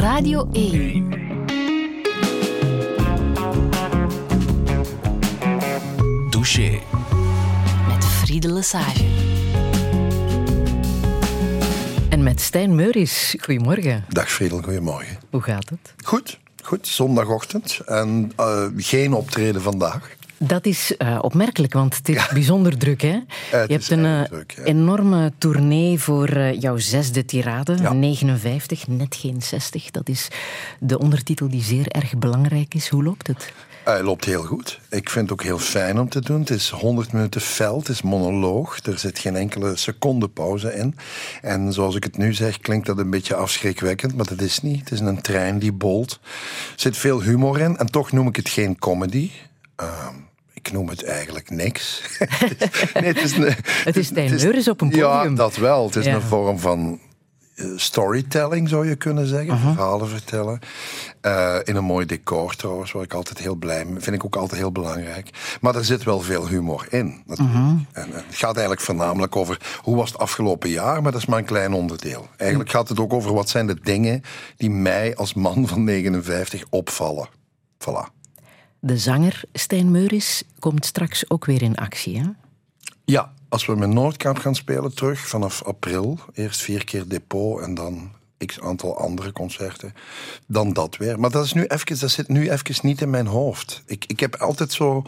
Radio 1. Douche. Met Friede Lesage. En met Stijn Meuris. Goedemorgen. Dag Friedel, goedemorgen. Hoe gaat het? Goed, goed. Zondagochtend en uh, geen optreden vandaag. Dat is uh, opmerkelijk, want het is ja. bijzonder druk. Hè? Uh, je hebt een druk, ja. enorme tournee voor jouw zesde tirade. Ja. 59, net geen 60. Dat is de ondertitel die zeer erg belangrijk is. Hoe loopt het? Hij loopt heel goed. Ik vind het ook heel fijn om te doen. Het is 100 minuten fel, het is monoloog. Er zit geen enkele seconde pauze in. En zoals ik het nu zeg, klinkt dat een beetje afschrikwekkend, maar dat is niet. Het is een trein die bolt. Er zit veel humor in en toch noem ik het geen comedy. Uh, ik noem het eigenlijk niks. nee, het is, een, het is op een podium. Ja, dat wel. Het is ja. een vorm van uh, storytelling, zou je kunnen zeggen. Uh -huh. Verhalen vertellen. Uh, in een mooi decor trouwens, waar ik altijd heel blij mee vind ik ook altijd heel belangrijk. Maar er zit wel veel humor in. Uh -huh. en, en, het gaat eigenlijk voornamelijk over hoe was het afgelopen jaar, maar dat is maar een klein onderdeel. Eigenlijk gaat het ook over wat zijn de dingen die mij als man van 59 opvallen. Voilà. De zanger Stijn Meuris komt straks ook weer in actie, hè? Ja, als we met Noordkamp gaan spelen terug vanaf april. Eerst vier keer depot en dan x aantal andere concerten. Dan dat weer. Maar dat, is nu even, dat zit nu even niet in mijn hoofd. Ik, ik heb altijd zo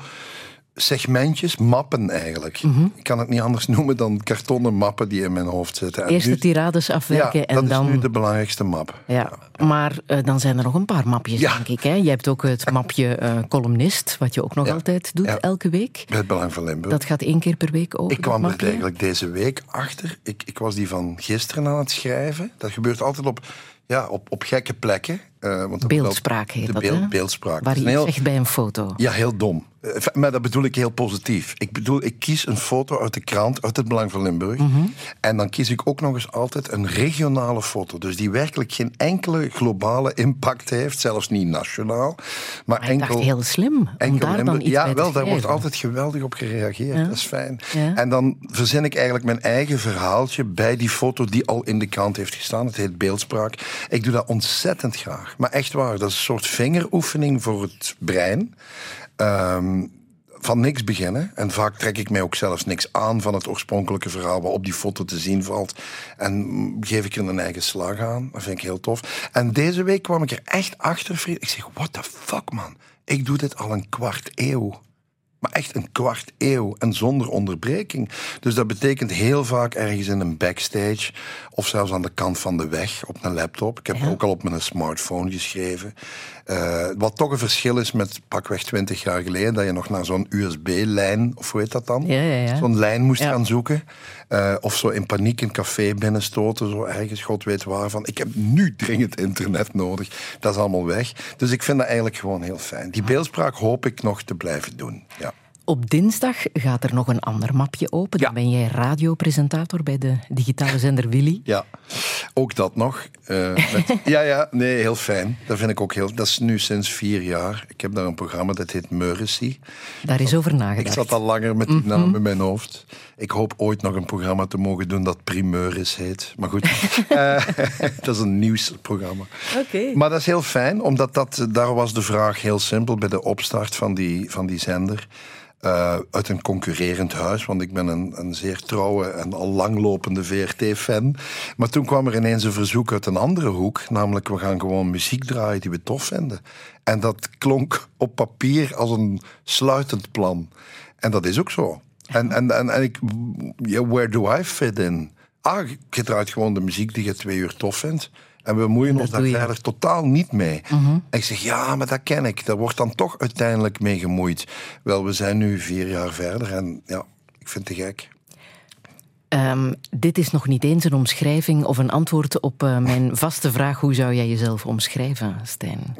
segmentjes, mappen eigenlijk. Mm -hmm. Ik kan het niet anders noemen dan kartonnen mappen die in mijn hoofd zitten. Eerst de tirades afwerken ja, en dat dan... is nu de belangrijkste map. Ja, ja. maar uh, dan zijn er nog een paar mapjes, ja. denk ik. Hè? Je hebt ook het mapje uh, columnist, wat je ook nog altijd doet, elke week. Het Belang van Limburg. Dat gaat één keer per week over, Ik kwam er eigenlijk deze week achter. Ik, ik was die van gisteren aan het schrijven. Dat gebeurt altijd op, ja, op, op gekke plekken. Uh, want beeldspraak heet de dat, beeld? Beeldspraak. Waar je heel, zegt bij een foto. Ja, heel dom. Uh, maar dat bedoel ik heel positief. Ik bedoel, ik kies een foto uit de krant, uit het Belang van Limburg. Mhm. Mm -hmm. En dan kies ik ook nog eens altijd een regionale foto. Dus die werkelijk geen enkele globale impact heeft, zelfs niet nationaal. Maar, maar enkel, dacht heel slim, om daar Limburg. Ja, wel, daar wordt altijd geweldig op gereageerd. Ja. Dat is fijn. Ja. En dan verzin ik eigenlijk mijn eigen verhaaltje bij die foto die al in de krant heeft gestaan. Het heet beeldspraak. Ik doe dat ontzettend graag. Maar echt waar, dat is een soort vingeroefening voor het brein. Um, van niks beginnen. En vaak trek ik mij ook zelfs niks aan van het oorspronkelijke verhaal wat op die foto te zien valt. En geef ik er een eigen slag aan. Dat vind ik heel tof. En deze week kwam ik er echt achter, vriend. Ik zeg, what the fuck, man. Ik doe dit al een kwart eeuw. Maar echt een kwart eeuw en zonder onderbreking. Dus dat betekent heel vaak ergens in een backstage of zelfs aan de kant van de weg op een laptop. Ik heb ja. ook al op mijn smartphone geschreven. Uh, wat toch een verschil is met pakweg 20 jaar geleden, dat je nog naar zo'n USB-lijn, of hoe heet dat dan? Ja, ja, ja. Zo'n lijn moest gaan zoeken. Uh, of zo in paniek een café binnenstoten, zo ergens, god weet waarvan. Ik heb nu dringend internet nodig. Dat is allemaal weg. Dus ik vind dat eigenlijk gewoon heel fijn. Die beeldspraak hoop ik nog te blijven doen. Ja. Op dinsdag gaat er nog een ander mapje open. Dan ja. ben jij radiopresentator bij de digitale zender Willy. Ja, ook dat nog. Uh, met, ja, ja, nee, heel fijn. Dat vind ik ook heel... Dat is nu sinds vier jaar. Ik heb daar een programma, dat heet Meuricy. Daar is over nagedacht. Ik zat al langer met die mm -hmm. naam in mijn hoofd. Ik hoop ooit nog een programma te mogen doen dat Primeuris heet. Maar goed, uh, dat is een nieuwsprogramma. Okay. Maar dat is heel fijn, omdat dat, daar was de vraag heel simpel bij de opstart van die, van die zender. Uh, uit een concurrerend huis, want ik ben een, een zeer trouwe en al langlopende VRT-fan. Maar toen kwam er ineens een verzoek uit een andere hoek, namelijk we gaan gewoon muziek draaien die we tof vinden. En dat klonk op papier als een sluitend plan. En dat is ook zo. En, en, en, en ik, where do I fit in? Ah, je draait gewoon de muziek die je twee uur tof vindt. En we bemoeien ons daar verder totaal niet mee. Mhm. En ik zeg, ja, maar dat ken ik. Daar wordt dan toch uiteindelijk mee gemoeid. Wel, we zijn nu vier jaar verder en ja, ik vind het gek. Um, dit is nog niet eens een omschrijving of een antwoord op uh, mijn vaste vraag. Hoe zou jij jezelf omschrijven, Stijn?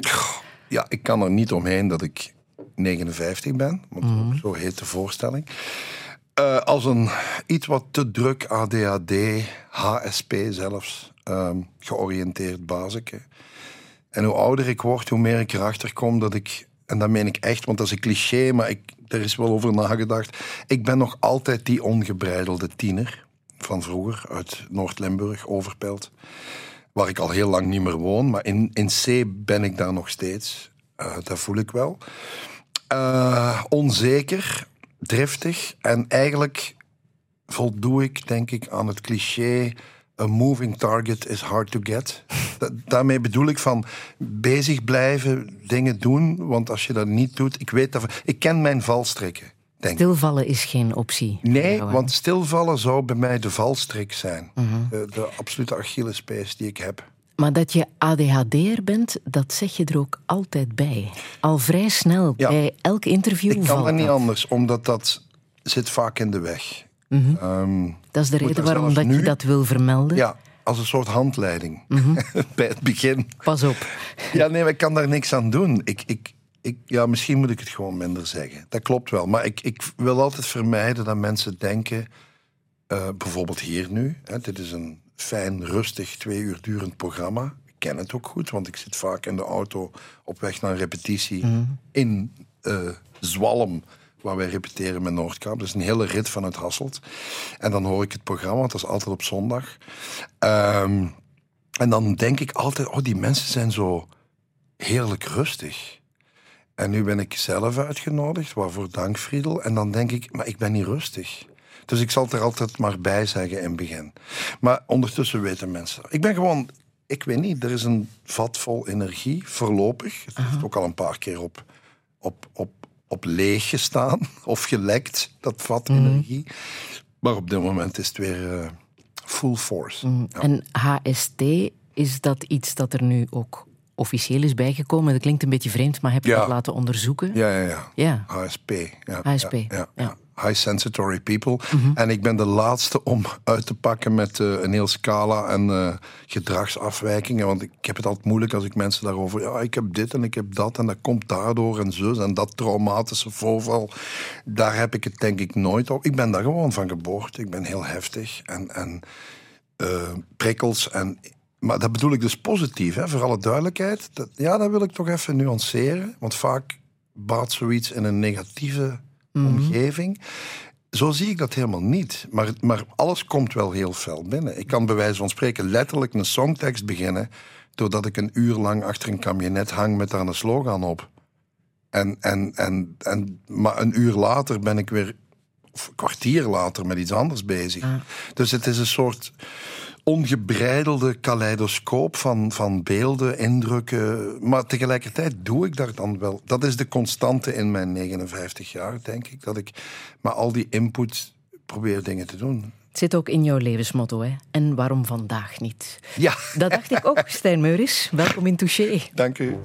Ja, ik kan er niet omheen dat ik 59 ben. Want Mhm. mm -hmm. zo heet de voorstelling. Uh, als een iets wat te druk ADHD, HSP zelfs, um, georiënteerd bazeke. En hoe ouder ik word, hoe meer ik erachter kom dat ik... En dat meen ik echt, want dat is een cliché, maar ik, er is wel over nagedacht. Ik ben nog altijd die ongebreidelde tiener van vroeger, uit Noord-Limburg, Overpelt. waar ik al heel lang niet meer woon. Maar in, in C ben ik daar nog steeds. Uh, dat voel ik wel. Uh, onzeker, driftig en eigenlijk voldoe ik, denk ik, aan het cliché. A moving target is hard to get. daarmee bedoel ik van bezig blijven, dingen doen. Want als je dat niet doet, ik weet dat. Ik ken mijn valstrikken. Denk. Stilvallen is geen optie. Nee, want stilvallen zou bij mij de valstrik zijn. Mhm. de, de absolute Achillespees die ik heb. Maar dat je ADHD'er bent, dat zeg je er ook altijd bij. Al vrij snel, bij elk interview. Ik kan er niet anders, omdat dat zit vaak in de weg. Mm -hmm. Dat is de reden waarom dat je dat wil vermelden? Ja, als een soort handleiding. Mhm. bij het begin. Pas op. ja, nee, ik kan daar niks aan doen. Ik, ik, ik, ja, misschien moet ik het gewoon minder zeggen. Dat klopt wel. Maar ik, ik wil altijd vermijden dat mensen denken... Uh, bijvoorbeeld hier nu, hè, dit is een fijn, rustig, twee uur durend programma. Ik ken het ook goed, want ik zit vaak in de auto op weg naar een repetitie mhm. in uh, Zwalm, waar wij repeteren met Noordkaap. Dat is een hele rit vanuit Hasselt. En dan hoor ik het programma, want dat is altijd op zondag. Um, en dan denk ik altijd, oh, die mensen zijn zo heerlijk rustig. En nu ben ik zelf uitgenodigd, waarvoor dank Friedel. En dan denk ik, maar ik ben niet rustig. Dus ik zal het er altijd maar bij zeggen in het begin. Maar ondertussen weten mensen. Ik ben gewoon, ik weet niet, er is een vat vol energie, voorlopig. Het heeft ook al een paar keer op, op, op, op leeg gestaan of gelekt, dat vat mhm. energie. Maar op dit moment is het weer uh, full force. Mhm. En HST, is dat iets dat er nu ook officieel is bijgekomen? Dat klinkt een beetje vreemd, maar heb je dat laten onderzoeken? Ja, ja, ja. ja. HSP. Ja, HSP, ja high sensitory people. Mhm. En ik ben de laatste om uit te pakken met uh, een heel scala en uh, gedragsafwijkingen. Want ik heb het altijd moeilijk als ik mensen daarover... Ja, ik heb dit en ik heb dat en dat komt daardoor en zo. En dat traumatische voorval, daar heb ik het denk ik nooit op. Ik ben daar gewoon van geboorte. Ik ben heel heftig en, en uh, prikkels en... Maar dat bedoel ik dus positief, hè, voor alle duidelijkheid. Dat, ja, dat wil ik toch even nuanceren. Want vaak baat zoiets in een negatieve Mhm. omgeving. Zo zie ik dat helemaal niet. Maar, maar alles komt wel heel fel binnen. Ik kan bij wijze van spreken letterlijk een songtekst beginnen. doordat ik een uur lang achter een kabinet hang met daar een slogan op. En, en, en, en, maar een uur later ben ik weer. of een kwartier later met iets anders bezig. Dus het is een soort ongebreidelde kaleidoscoop van, van beelden, indrukken. Maar tegelijkertijd doe ik daar dan wel. Dat is de constante in mijn 59 jaar, denk ik. Dat ik met al die input probeer dingen te doen. Het zit ook in jouw levensmotto, hè? En waarom vandaag niet? Ja. Dat dacht ik ook, Stijn Meuris. Welkom in Touché. Dank u.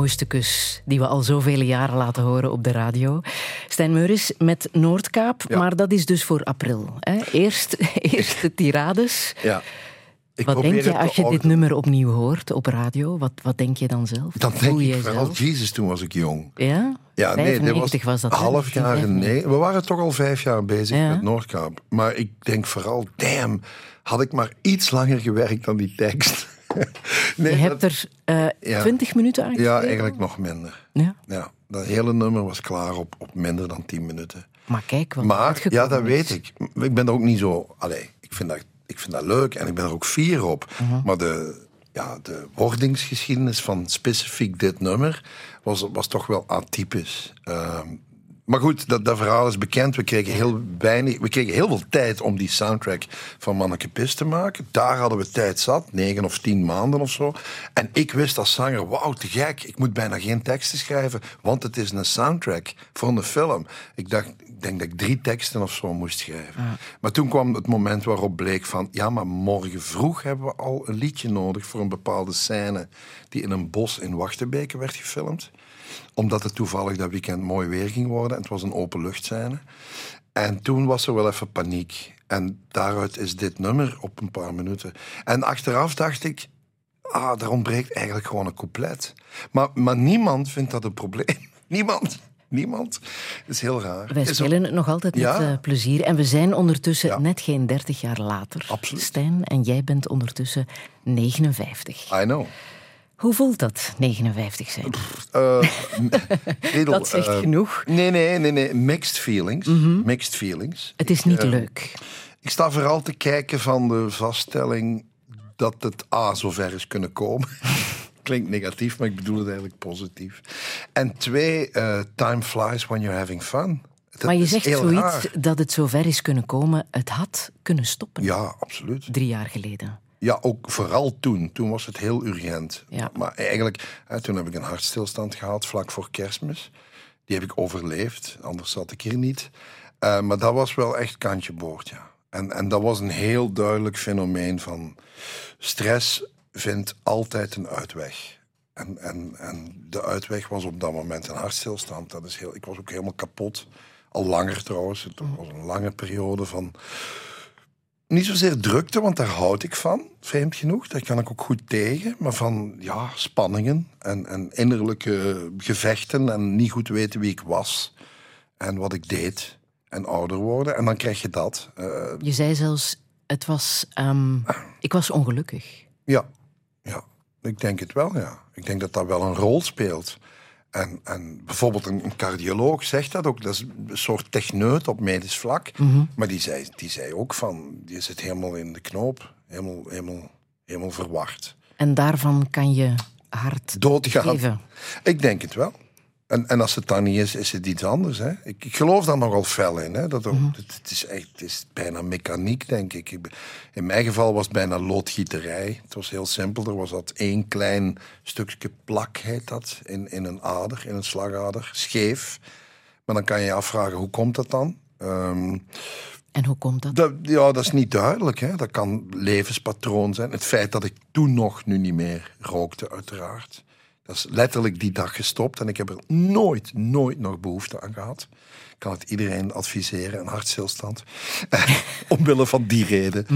mooiste kus die we al zoveel jaren laten horen op de radio. Stijn Meuris met Noordkaap, Ja. maar dat is dus voor april. Hè? Eerst, eerst de tirades. Ja. Ik Wat denk je als je dit nummer opnieuw hoort op radio? Wat, wat denk je dan zelf? Dan denk voel ik je? Jezus, toen was ik jong. Ja? Ja, nee, 95 was, dat. hè? half jaar. 1995. Nee, we waren toch al vijf jaar bezig Ja. met Noordkaap. Maar ik denk vooral, damn, had ik maar iets langer gewerkt dan die tekst. nee, Je hebt er Ja. 20 minuten aan ja, eigenlijk nog minder. Ja. Ja, dat hele nummer was klaar op, op minder dan tien minuten. Maar kijk wat Maar ja, dat is. weet ik. Ik ben er ook niet zo. Allee, ik vind dat, ik vind dat leuk en ik ben er ook fier op. Mhm. Maar de, ja, de wordingsgeschiedenis van specifiek dit nummer was, was toch wel atypisch. Ehm, maar goed, dat, dat verhaal is bekend. We kregen, heel weinig, we kregen heel veel tijd om die soundtrack van Manneke Pis te maken. Daar hadden we tijd zat, negen of tien maanden of zo. En ik wist als zanger, wauw, te gek. Ik moet bijna geen teksten schrijven, want het is een soundtrack voor een film. Ik dacht, ik denk dat ik drie teksten of zo moest schrijven. Maar toen kwam het moment waarop bleek van... ja, maar morgen vroeg hebben we al een liedje nodig... voor een bepaalde scène die in een bos in Wachtenbeke werd gefilmd. Omdat het toevallig dat weekend mooi weer ging worden. En het was een openluchtscène. En toen was er wel even paniek. En daaruit is dit nummer op een paar minuten. En achteraf dacht ik... Ah, daar ontbreekt eigenlijk gewoon een couplet. Maar, maar niemand vindt dat een probleem. Niemand. Niemand. Dat is heel raar. Wij er- spelen het nog altijd met Ja. eh, plezier. En we zijn ondertussen Ja. net geen 30 jaar later. Absoluut. Stijn, en jij bent ondertussen 59. I know. Hoe voelt dat, 59 zijn? Eh, Dat zegt eh, genoeg. Nee, nee, nee, nee. Mixed feelings. Mixed feelings. Het is niet eh, leuk. Ik sta vooral te kijken van de vaststelling dat het A zover is kunnen komen. Klinkt negatief, maar ik bedoel het eigenlijk positief. En twee, time flies when you're having fun. Dat Maar je zegt zoiets raar. dat het zover is kunnen komen. Het had kunnen stoppen. Ja, absoluut. Drie jaar geleden. Ja, ook vooral toen. Toen was het heel urgent. Ja. Maar eigenlijk, hè, toen heb ik een hartstilstand gehad vlak voor kerstmis. Die heb ik overleefd, anders zat ik hier niet. Eh, maar dat was wel echt kantje boord, ja. En, en dat was een heel duidelijk fenomeen van... stress vindt altijd een uitweg. En, en, en de uitweg was op dat moment een hartstilstand. Dat is heel, ik was ook helemaal kapot. Al langer trouwens. Het was een lange periode van niet zozeer drukte, want daar houd ik van, vreemd genoeg. Daar kan ik ook goed tegen. Maar van ja, spanningen en, en innerlijke gevechten en niet goed weten wie ik was en wat ik deed en ouder worden. En dan krijg je dat. Eh, Je zei zelfs, het was, ehm, ik was ongelukkig. ja, ja, ik denk het wel, ja. Ik denk dat dat wel een rol speelt. En, en bijvoorbeeld een, cardioloog zegt dat ook. Dat is een soort techneut op medisch vlak. Maar die zei, die zei ook van, je zit helemaal in de knoop. Helemaal, helemaal, helemaal verward. En daarvan kan je hard Doodgaan. geven. Ik denk het wel. En, en als het dan niet is, is het iets anders. Hè? Ik, ik geloof daar nogal fel in. Hè? Dat ook, het, het is echt, het is bijna mechaniek, denk ik. In mijn geval was het bijna loodgieterij. Het was heel simpel. Er was dat één klein stukje plak, heet dat, in, in een ader, in een slagader, scheef. Maar dan kan je je afvragen, hoe komt dat dan? Ehm, En hoe komt dat? dat, ja, dat is niet duidelijk. Hè? Dat kan levenspatroon zijn. Het feit dat ik toen nog, nu niet meer, rookte, uiteraard. Dat is letterlijk die dag gestopt. En ik heb er nooit, nooit nog behoefte aan gehad. Ik kan het iedereen adviseren, een hartstilstand. Omwille van die reden.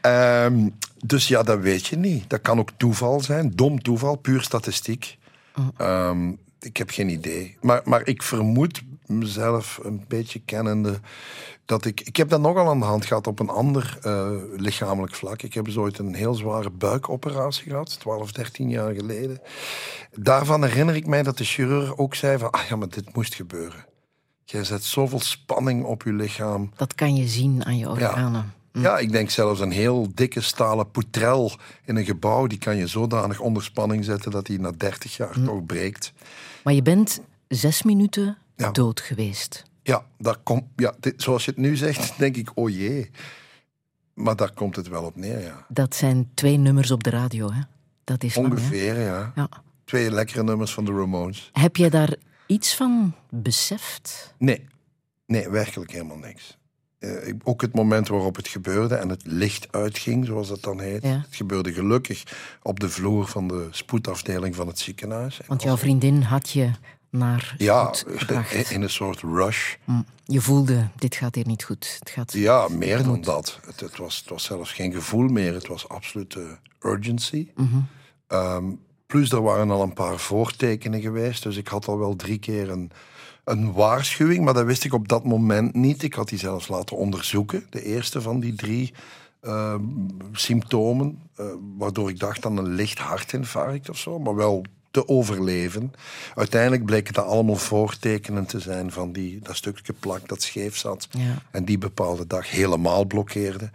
Ehm, dus ja, dat weet je niet. Dat kan ook toeval zijn. Dom toeval, puur statistiek. Ehm, ik heb geen idee. Maar, maar ik vermoed mezelf een beetje kennende, dat ik... Ik heb dat nogal aan de hand gehad op een ander eh, lichamelijk vlak. Ik heb eens ooit een heel zware buikoperatie gehad, 12, 13 jaar geleden. Daarvan herinner ik mij dat de chirurg ook zei van, ah ja, maar dit moest gebeuren. Jij zet zoveel spanning op je lichaam. Dat kan je zien aan je organen. Ja, ik denk zelfs een heel dikke stalen poetrel in een gebouw, die kan je zodanig onder spanning zetten dat die na 30 jaar toch breekt. Maar je bent zes minuten Ja. dood geweest. Ja, daar komt, ja dit- zoals je het nu zegt, denk ik, oh jee. Maar daar komt het wel op neer, ja. Dat zijn twee nummers op de radio, hè? Dat is lang? Ongeveer, ja. Ja. Twee lekkere nummers van de Ramones. Heb jij daar iets van beseft? Nee, nee, werkelijk helemaal niks. Eh, ook het moment waarop het gebeurde en het licht uitging, zoals dat dan heet. Ja. Het gebeurde gelukkig op de vloer van de spoedafdeling van het ziekenhuis. Want jouw vriendin had je naar Ja, gebracht. in een soort rush. Mm. Je voelde, dit gaat hier niet goed. Het gaat... Ja, meer dan dat. Het, het, was, het was zelfs geen gevoel meer. Het was absolute urgency. Ehm, plus, er waren al een paar voortekenen geweest. Dus ik had al wel drie keer een, een waarschuwing. Maar dat wist ik op dat moment niet. Ik had die zelfs laten onderzoeken. De eerste van die drie ehm, symptomen. eh, waardoor ik dacht aan een licht hartinfarct of zo. Maar wel te overleven. Uiteindelijk bleken dat allemaal voortekenen te zijn van die, dat stukje plak dat scheef zat. Ja. En die bepaalde dag helemaal blokkeerde.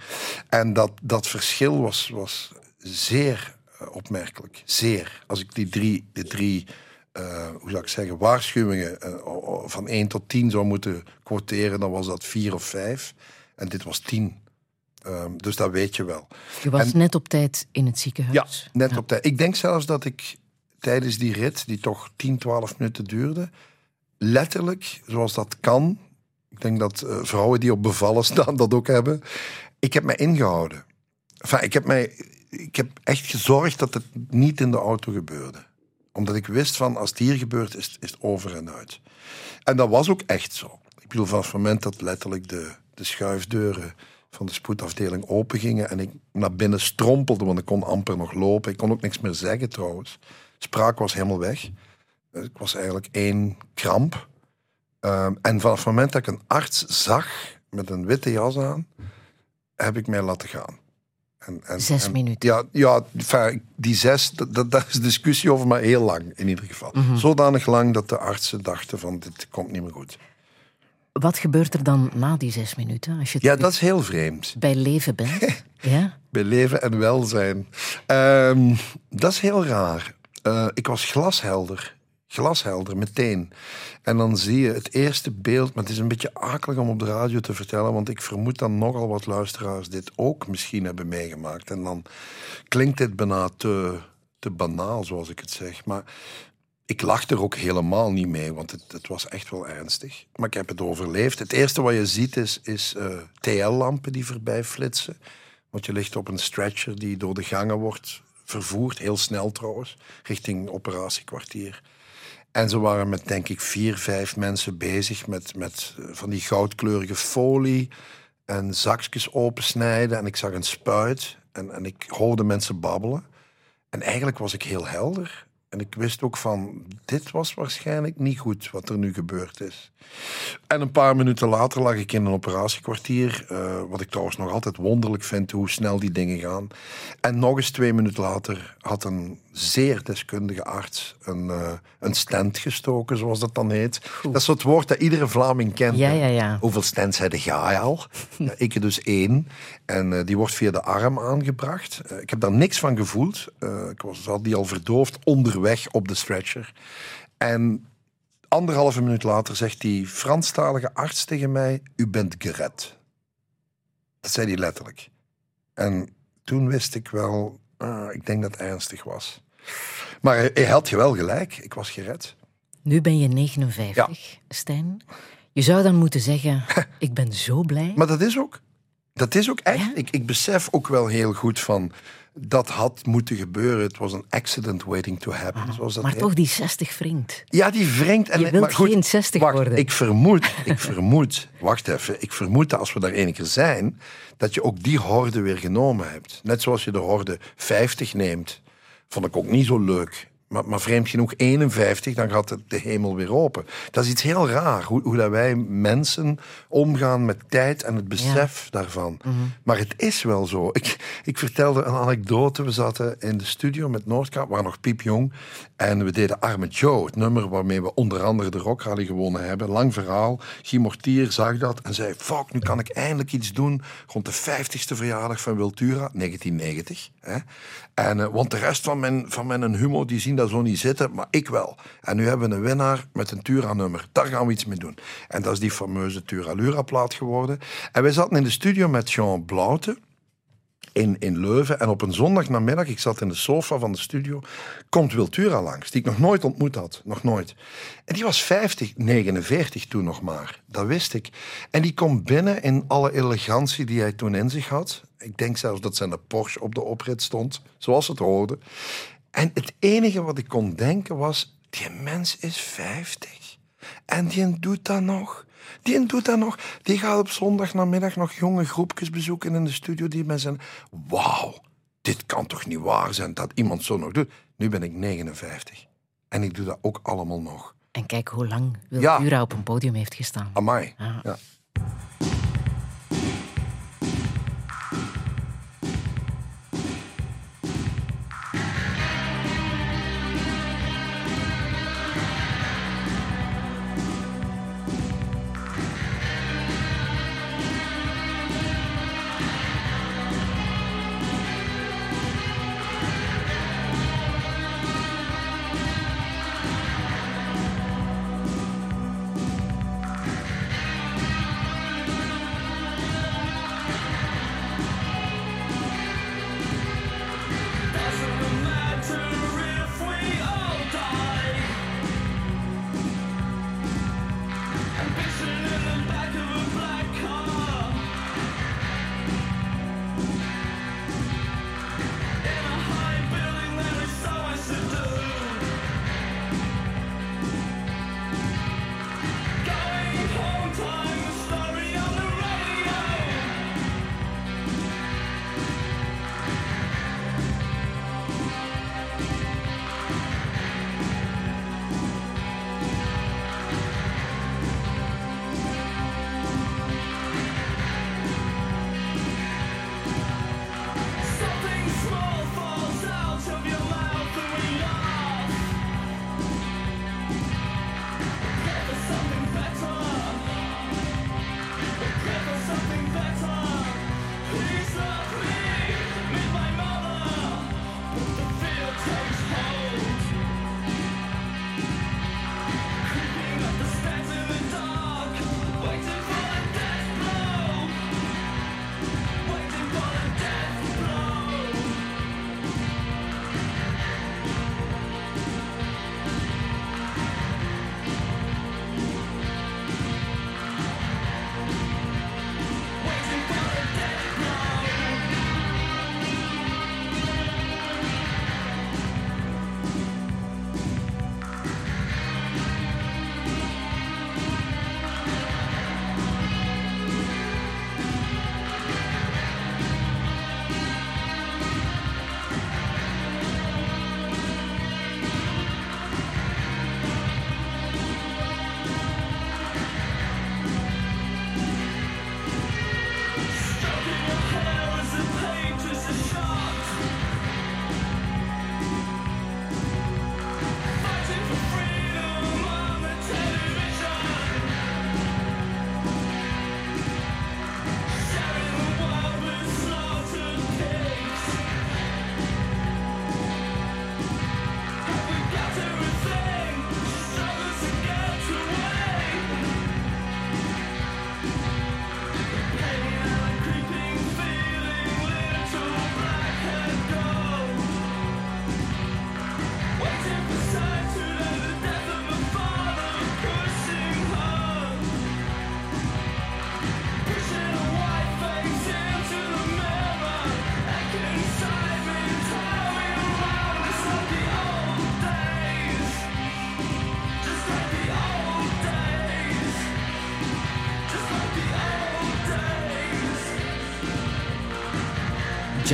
En dat, dat verschil was, was zeer eh, opmerkelijk. Zeer. Als ik die drie, de drie eh, hoe zou ik zeggen, waarschuwingen eh, van 1 tot 10 zou moeten quoteren, dan was dat 4 of 5. En dit was 10. Ehm, dus dat weet je wel. Je was En- net op tijd in het ziekenhuis. Ja, net op tijd. Ik denk zelfs dat ik tijdens die rit, die toch 10, 12 minuten duurde, letterlijk, zoals dat kan, ik denk dat eh, vrouwen die op bevallen staan dat ook hebben, ik heb mij ingehouden. Enfin, ik, heb mij, ik heb echt gezorgd dat het niet in de auto gebeurde. Omdat ik wist van, als het hier gebeurt, is, is het over en uit. En dat was ook echt zo. Ik bedoel, vanaf het moment dat letterlijk de, de schuifdeuren van de spoedafdeling opengingen en ik naar binnen strompelde, want ik kon amper nog lopen. Ik kon ook niks meer zeggen trouwens. Spraak was helemaal weg. Eh, Ik was eigenlijk één kramp. Ehm, en vanaf het moment dat ik een arts zag met een witte jas aan, heb ik mij laten gaan. En, en, Zes en- minuten. Ja, ja enfin, die zes, dat, daar is discussie over, maar heel lang in ieder geval. Mhm. Zodanig lang dat de artsen dachten van dit komt niet meer goed. Wat gebeurt er dan na die zes minuten? Als je Ja, dat is heel vreemd. bij leven bent? ja? Bij leven en welzijn. Ehm, dat is heel raar. Eh, ik was glashelder. Glashelder, meteen. En dan zie je het eerste beeld, maar het is een beetje akelig om op de radio te vertellen, want ik vermoed dat nogal wat luisteraars dit ook misschien hebben meegemaakt. En dan klinkt dit bijna te, te banaal, zoals ik het zeg. Maar ik lach er ook helemaal niet mee, want het, het was echt wel ernstig. Maar ik heb het overleefd. Het eerste wat je ziet is, is eh, TL-lampen die voorbij flitsen. Want je ligt op een stretcher die door de gangen wordt vervoerd, heel snel trouwens, richting operatiekwartier. En ze waren met, denk ik, vier, vijf mensen bezig met, met eh, van die goudkleurige folie en zakjes opensnijden. En ik zag een spuit en, en ik hoorde mensen babbelen. En eigenlijk was ik heel helder. En ik wist ook van, dit was waarschijnlijk niet goed wat er nu gebeurd is. En een paar minuten later lag ik in een operatiekwartier. eh, wat ik trouwens nog altijd wonderlijk vind, hoe snel die dingen gaan. En nog eens twee minuten later had een zeer deskundige arts een, eh, een stent gestoken, zoals dat dan heet. Dat is het woord dat iedere Vlaming kent. Ja, ja, ja. Hoeveel stents heb jij al? Ik er dus één. En eh, die wordt via de arm aangebracht. Eh, ik heb daar niks van gevoeld. Ik was, had die al verdoofd onderweg op de stretcher. En anderhalve minuut later zegt die Franstalige arts tegen mij: U bent gered. Dat zei hij letterlijk. En toen wist ik wel, ah, ik denk dat het ernstig was. Maar hij, had je wel gelijk, ik was gered. Nu ben je 59, Stijn. Je zou dan moeten zeggen, ik ben zo blij. Maar dat is ook. Dat is ook echt. Ja? Ik, ik besef ook wel heel goed van. Dat had moeten gebeuren. Het was een accident waiting to happen. zoals dat maar heet. toch die 60 wringt. Ja, die wringt. En, Je wilt maar goed, geen 60 wacht, worden. Ik vermoed, ik vermoed, wacht even. Ik vermoed dat als we daar één keer zijn, dat je ook die horde weer genomen hebt. Net zoals je de horde 50 neemt. Vond ik ook niet zo leuk. Maar, maar vreemd genoeg 51, dan gaat het de hemel weer open. Dat is iets heel raar, hoe, hoe dat wij mensen omgaan met tijd en het besef daarvan. Maar het is wel zo. Ik, ik vertelde een anekdote. We zaten in de studio met Noordkaap, waren nog piepjong. En we deden Arme Joe, het nummer waarmee we onder andere de Rock Rally gewonnen hebben. Lang verhaal. Guy Mortier zag dat en zei, fuck, nu kan ik eindelijk iets doen rond de 50ste verjaardag van Wiltura, 1990. Hè? En, eh, want de rest van mijn, van mijn humo, die zien dat zo niet zitten, maar ik wel. En nu hebben we een winnaar met een Tura-nummer. Daar gaan we iets mee doen. En dat is die fameuze Tura-Lura-plaat geworden. En wij zaten in de studio met Jean Blaute in, in Leuven. En op een zondagnamiddag, ik zat in de sofa van de studio, komt Wiltura langs, die ik nog nooit ontmoet had. Nog nooit. En die was 50, 49 toen nog maar. Dat wist ik. En die komt binnen in alle elegantie die hij toen in zich had. Ik denk zelfs dat zijn Porsche op de oprit stond, zoals het hoorde. En het enige wat ik kon denken was, die mens is 50. En die doet dat nog. Die doet dat nog. Die gaat op zondag namiddag nog jonge groepjes bezoeken in de studio die met zijn... Wauw, dit kan toch niet waar zijn dat iemand zo nog doet. Nu ben ik 59. En ik doe dat ook allemaal nog. En kijk hoe lang Ja. Wiltura op een podium heeft gestaan. Amai. Ah. Ja.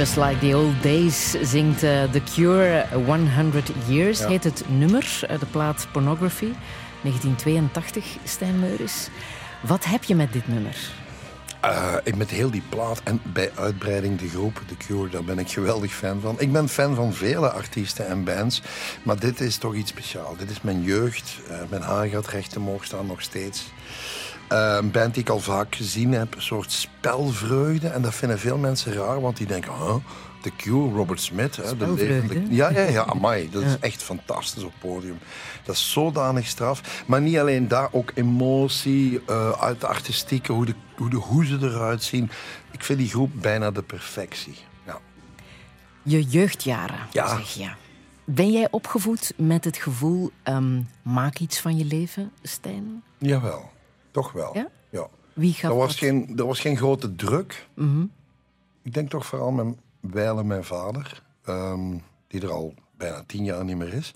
Just Like the Old Days zingt eh, The Cure 100 Years, heet het nummer, eh, de plaat Pornography, 1982, Stijn Meuris. Wat heb je met dit nummer? Eh, ik met heel die plaat en bij uitbreiding de groep The Cure, daar ben ik geweldig fan van. Ik ben fan van vele artiesten en bands, maar dit is toch iets speciaals. Dit is mijn jeugd. Mijn haar gaat recht omhoog staan nog steeds. Een band die ik al vaak gezien heb, een soort spelvreugde. En dat vinden veel mensen raar, want die denken... Huh? The Cure, Robert Smith. Hè, de levende- Ja, ja, ja, amai. Dat is echt fantastisch op podium. Dat is zodanig straf. Maar niet alleen daar, ook emotie, eh, uit de artistieke, hoe de, hoe de hoe ze eruit zien. Ik vind die groep bijna de perfectie. Ja. Je jeugdjaren, Ja. zeg je. Ben jij opgevoed met het gevoel, ehm, maak iets van je leven, Stijn? Jawel, toch wel. Ja? ja. Wie gaf Er, was dat? geen, er was geen grote druk. Mhm. Ik denk toch vooral mijn, wijlen mijn vader, ehm, die er al bijna tien jaar niet meer is.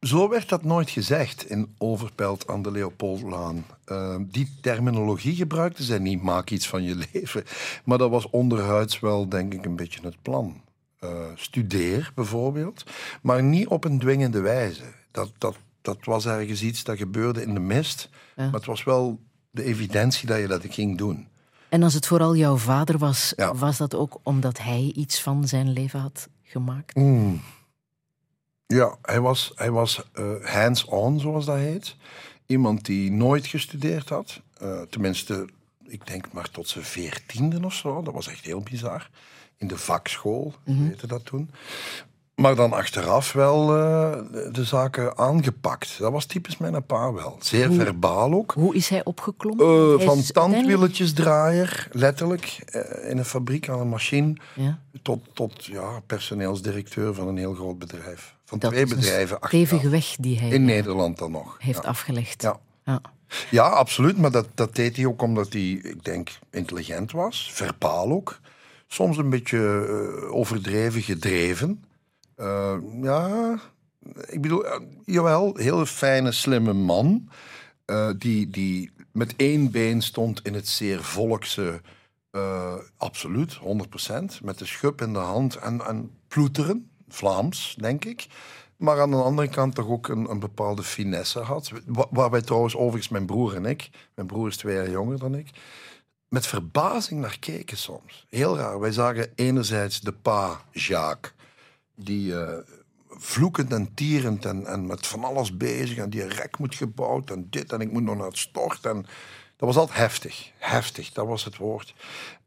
Zo werd dat nooit gezegd in Overpelt aan de Leopoldlaan. Ehm, die terminologie gebruikten zij niet, maak iets van je leven. Maar dat was onderhuids wel, denk ik, een beetje het plan. Eh, studeer bijvoorbeeld, maar niet op een dwingende wijze. Dat, dat, dat was ergens iets dat gebeurde in de mist, maar het was wel de evidentie dat je dat ging doen. En als het vooral jouw vader was, Ja. was dat ook omdat hij iets van zijn leven had gemaakt? Mm. Ja, hij was, hij was eh, hands-on, zoals dat heet. Iemand die nooit gestudeerd had. Eh, tenminste, ik denk maar tot zijn veertiende of zo. Dat was echt heel bizar. In de vakschool, mm heette dat toen. Maar dan achteraf wel eh, de, zaken aangepakt. Dat was typisch mijn pa wel. Zeer verbaal ook. Hoe is hij opgeklommen? Eh, Hij van tandwieletjesdraaier, letterlijk, eh, in een fabriek aan een machine, Ja. tot, tot ja, personeelsdirecteur van een heel groot bedrijf. Van Dat twee bedrijven achteraf. stevige weg die hij In Nederland dan nog. heeft ja. afgelegd. Ja. Ja. Ja, absoluut. Maar dat, dat deed hij ook omdat hij, ik denk, intelligent was. Verbaal ook. Soms een beetje overdreven gedreven. Eh, ja, ik bedoel, eh, jawel, heel fijne, slimme man. eh, die, die met één been stond in het zeer volkse. eh, absoluut, 100%. Met de schub in de hand en, en ploeteren. Vlaams, denk ik. Maar aan de andere kant toch ook een, een bepaalde finesse had. Wa- Waarbij trouwens overigens mijn broer en ik, mijn broer is twee jaar jonger dan ik, met verbazing naar keken soms. Heel raar. Wij zagen enerzijds de pa Jacques, die eh, vloekend en tierend en, met van alles bezig en die rek moet gebouwd en dit en ik moet nog naar het stort. En dat was altijd heftig. Heftig, dat was het woord.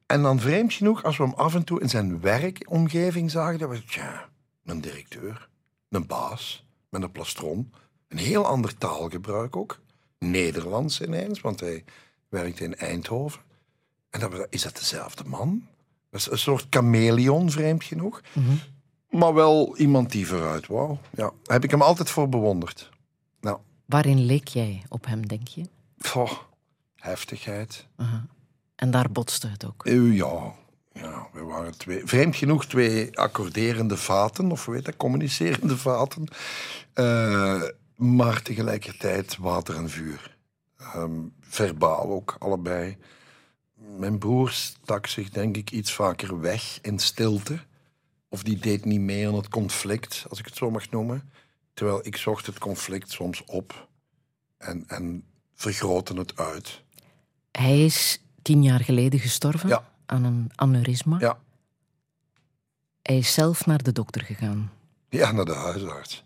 En dan vreemd genoeg, als we hem af en toe in zijn werkomgeving zagen, dat we, tja, een directeur, een baas, met een plastron. Een heel ander taalgebruik ook. Nederlands ineens, want hij werkte in Eindhoven. En dan, is dat dezelfde man? Dat is een soort chameleon, vreemd genoeg. Maar wel iemand die vooruit wou. Ja, daar heb ik hem altijd voor bewonderd. Nou, Waarin leek jij op hem, denk je? goh, heftigheid. En daar botste het ook. Eh, ja, ja, we waren twee, vreemd genoeg twee accorderende vaten, of heet dat, communicerende vaten. Eh, maar tegelijkertijd water en vuur. Ehm, verbaal ook, allebei. Mijn broer stak zich denk ik iets vaker weg in stilte. Of die deed niet mee aan het conflict, als ik het zo mag noemen. Terwijl ik zocht het conflict soms op en, en vergrootte het uit. Hij is tien jaar geleden gestorven Ja. aan een aneurysma. Ja, Hij is zelf naar de dokter gegaan. Ja, naar de huisarts.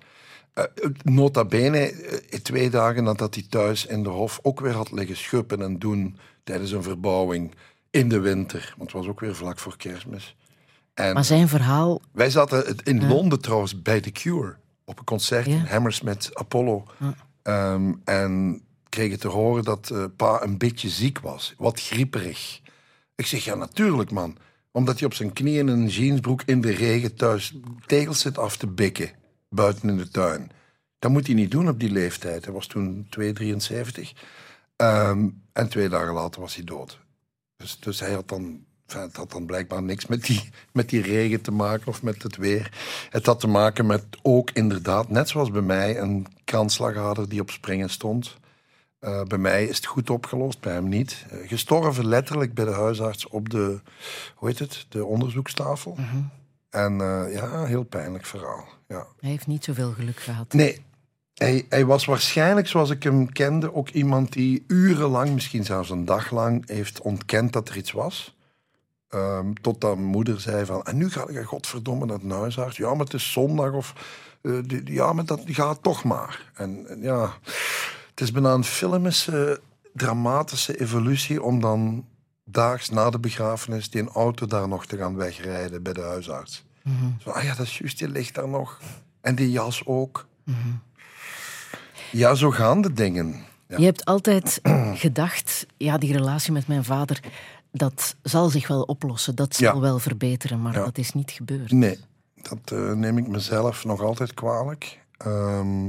Eh, nota bene, eh, twee dagen nadat hij thuis in de hof ook weer had liggen schuppen en doen tijdens een verbouwing in de winter. Want het was ook weer vlak voor kerstmis. En Maar zijn verhaal, wij zaten in Londen trouwens bij The Cure. Op een concert Ja. in Hammersmith Apollo. Ehm, en kregen te horen dat eh, pa een beetje ziek was. Wat grieperig. Ik zeg, ja natuurlijk man. Omdat hij op zijn knieën in een jeansbroek in de regen thuis tegels zit af te bikken. Buiten in de tuin. Dat moet hij niet doen op die leeftijd. Hij was toen 2,73. Ehm, en twee dagen later was hij dood. Dus, dus hij had dan, het had dan blijkbaar niks met die, met die regen te maken of met het weer. Het had te maken met ook inderdaad, net zoals bij mij, een kransslagader die op springen stond. Eh, bij mij is het goed opgelost, bij hem niet. Eh, gestorven letterlijk bij de huisarts op de, hoe heet het, de onderzoekstafel. En eh, ja, heel pijnlijk verhaal. Ja. Hij heeft niet zoveel geluk gehad. Nee, hij, hij was waarschijnlijk, zoals ik hem kende, ook iemand die urenlang, misschien zelfs een dag lang, heeft ontkend dat er iets was. Ehm, totdat mijn moeder zei van, en nu ga ik godverdomme naar de huisarts. Ja, maar het is zondag of... eh, die- ja, maar dat gaat toch maar. En, en ja, het is bijna een filmische, dramatische evolutie om dan daags na de begrafenis die een auto daar nog te gaan wegrijden bij de huisarts. Zo, ah ja, dat is juist, die ligt daar nog. En die jas ook. Ja, zo gaan de dingen. Ja. Je hebt altijd gedacht, ja, die relatie met mijn vader, dat zal zich wel oplossen, dat zal Ja. wel verbeteren, maar Ja. dat is niet gebeurd. Nee, dat eh, neem ik mezelf nog altijd kwalijk. Ehm,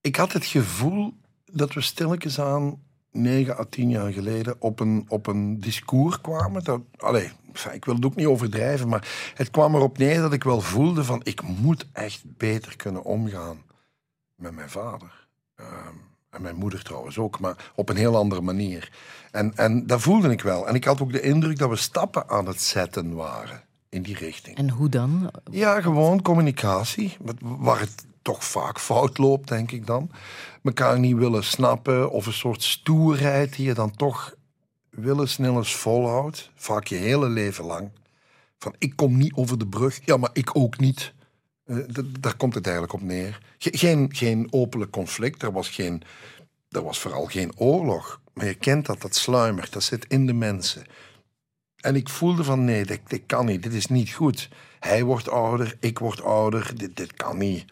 ik had het gevoel dat we stilletjes aan negen à tien jaar geleden op een, op een discours kwamen. Dat, allee, ik wil het ook niet overdrijven, maar het kwam erop neer dat ik wel voelde van ik moet echt beter kunnen omgaan met mijn vader. Ehm, en mijn moeder trouwens ook, maar op een heel andere manier. En, en dat voelde ik wel. En ik had ook de indruk dat we stappen aan het zetten waren in die richting. En hoe dan? Ja, gewoon communicatie. Waar het toch vaak fout loopt, denk ik dan. Mekaar niet willen snappen of een soort stoerheid die je dan toch willens nillens volhoudt. Vaak je hele leven lang. Van ik kom niet over de brug, ja, maar ik ook niet. Eh, daar komt het eigenlijk op neer. Ge- geen, geen openlijk conflict, er was, geen, er was vooral geen oorlog. Maar je kent dat, dat sluimert, dat zit in de mensen. En ik voelde van nee, dit, kan niet, dit is niet goed. Hij wordt ouder, ik word ouder, dit, dit kan niet.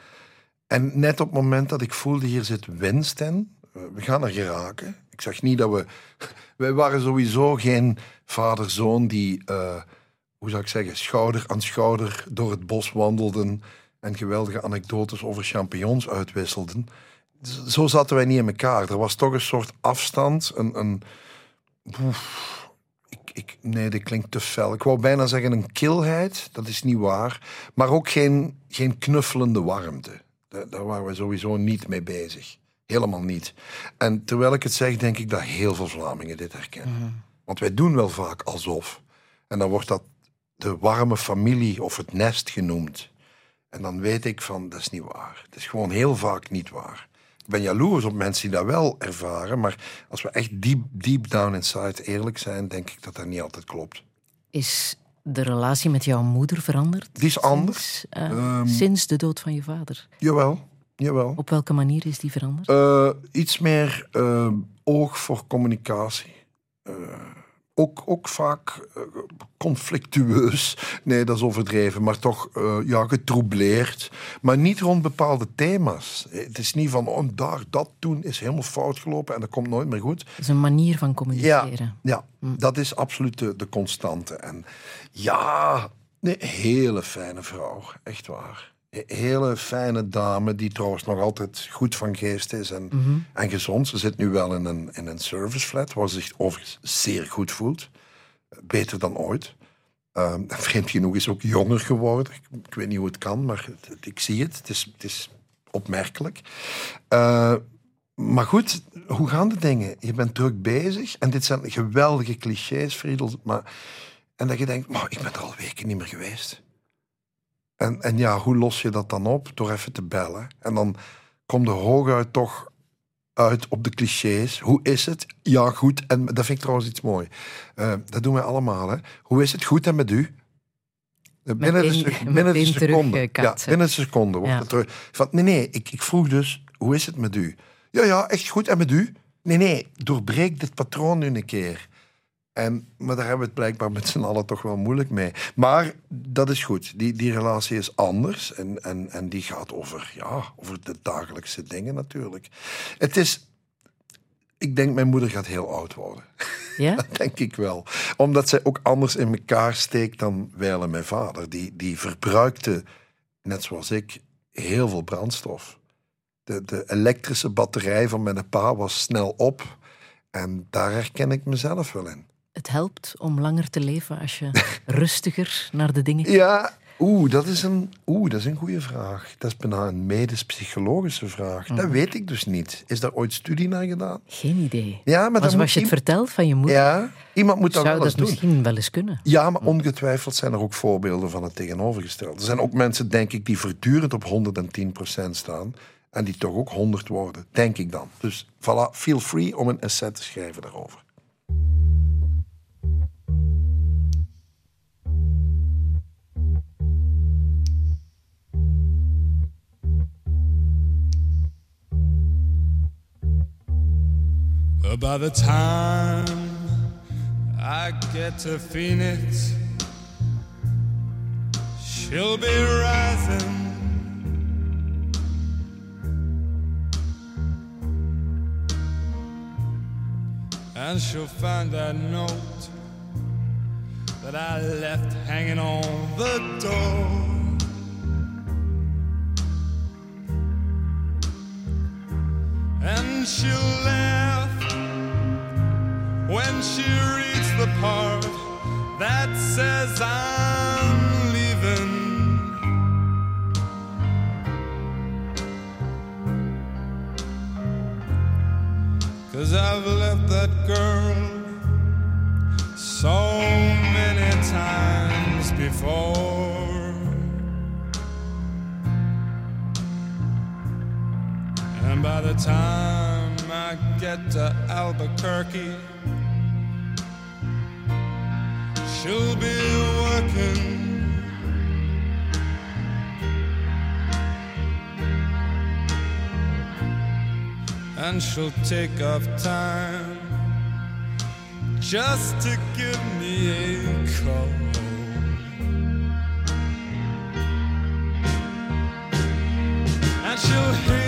En net op het moment dat ik voelde, hier zit winst in, eh, we gaan er geraken. Ik zag niet dat we... Wij waren sowieso geen vader-zoon die, eh, hoe zou ik zeggen, schouder aan schouder door het bos wandelden en geweldige anekdotes over champignons uitwisselden. Zo zaten wij niet in elkaar. Er was toch een soort afstand, een... een oef, ik, ik, nee, dat klinkt te fel. Ik wou bijna zeggen een kilheid, dat is niet waar. Maar ook geen, geen knuffelende warmte. Daar, daar waren we sowieso niet mee bezig. Helemaal niet. En terwijl ik het zeg, denk ik dat heel veel Vlamingen dit herkennen. Want wij doen wel vaak alsof. En dan wordt dat de warme familie of het nest genoemd. En dan weet ik van, dat is niet waar. Het is gewoon heel vaak niet waar. Ik ben jaloers op mensen die dat wel ervaren, maar als we echt deep, deep down inside eerlijk zijn, denk ik dat dat niet altijd klopt. Is de relatie met jouw moeder veranderd? Die is anders. Sinds, eh, Ehm. sinds de dood van je vader. Jawel, jawel. Op welke manier is die veranderd? Eh, iets meer eh, oog voor communicatie. Ook, ook vaak eh, conflictueus. Nee, dat is overdreven. Maar toch eh, ja, getroubleerd. Maar niet rond bepaalde thema's. Het is niet van, oh, daar, dat toen is helemaal fout gelopen en dat komt nooit meer goed. Dat is een manier van Ja, communiceren. ja dat is absoluut de, de constante. En ja, nee, hele fijne vrouw. Echt waar. Een Hele fijne dame die trouwens nog altijd goed van geest is en, en gezond. Ze zit nu wel in een, in een serviceflat waar ze zich overigens zeer goed voelt. Beter dan ooit. Ehm, vreemd genoeg is ze ook jonger geworden. Ik, ik weet niet hoe het kan, maar het- het- ik zie het. Het is, het is opmerkelijk. Eh, maar goed, hoe gaan de dingen? Je bent druk bezig en dit zijn geweldige clichés, Friedel. Maar, en dat je denkt, maar ik ben er al weken niet meer geweest. En, en ja, hoe los je dat dan op? Door even te bellen. En dan komt er hooguit toch uit op de clichés. Hoe is het? Ja, goed. En dat vind ik trouwens iets mooi. Eh, dat doen wij allemaal. Hè. Hoe is het? Goed en met u? Eh, Binnen de, binnen de meteen seconde. Ja, binnen een seconde wordt Ja. het terug. Van, nee, nee, ik, ik vroeg dus, hoe is het met u? Ja, ja, echt goed. En met u? Nee, nee, doorbreek dit patroon nu een keer. En, maar daar hebben we het blijkbaar met z'n allen toch wel moeilijk mee. Maar dat is goed. Die, die relatie is anders. En, en, en die gaat over, ja, over de dagelijkse dingen natuurlijk. Het is... Ik denk, mijn moeder gaat heel oud worden. Ja? Dat denk ik wel. Omdat zij ook anders in elkaar steekt dan wij en mijn vader. Die, die verbruikte, net zoals ik, heel veel brandstof. De, de elektrische batterij van mijn pa was snel op. En daar herken ik mezelf wel in. Het helpt om langer te leven als je rustiger naar de dingen Ja, Oeh, dat is een, oeh, dat is een goede vraag. Dat is bijna een medisch-psychologische vraag. Mhm. Dat weet ik dus niet. Is daar ooit studie naar gedaan? Geen idee. Ja, maar moet je het vertelt van je moeder, Ja, iemand moet dat zou wel eens dat doen. misschien wel eens kunnen. Ja, maar ongetwijfeld zijn er ook voorbeelden van het tegenovergestelde. Er zijn ook mensen, denk ik, die voortdurend op 110% staan. En die toch ook 100 worden, denk ik dan. Dus voilà, feel free om een essay te schrijven daarover. By the time I get to Phoenix, she'll be rising. And she'll find that note that I left hanging on the door. And she'll laugh when she reads the part that says I'm leaving. Cause I've left that girl before. And by the time I get to Albuquerque, she'll be working. And she'll take off time just to give me a call. you hear.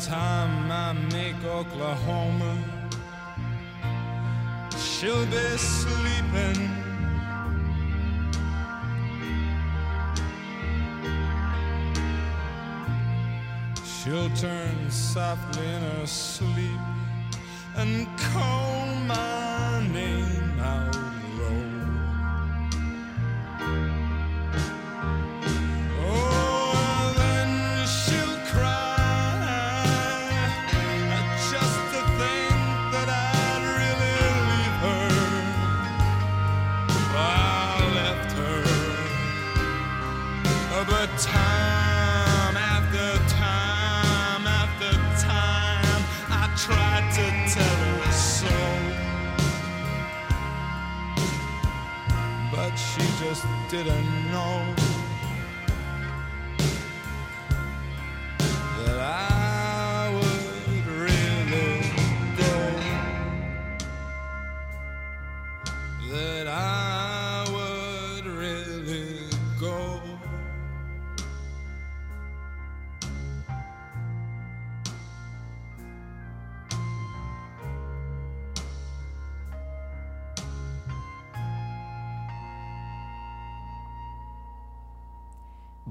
Time I make Oklahoma, she'll be sleeping. She'll turn softly in her sleep and call my name out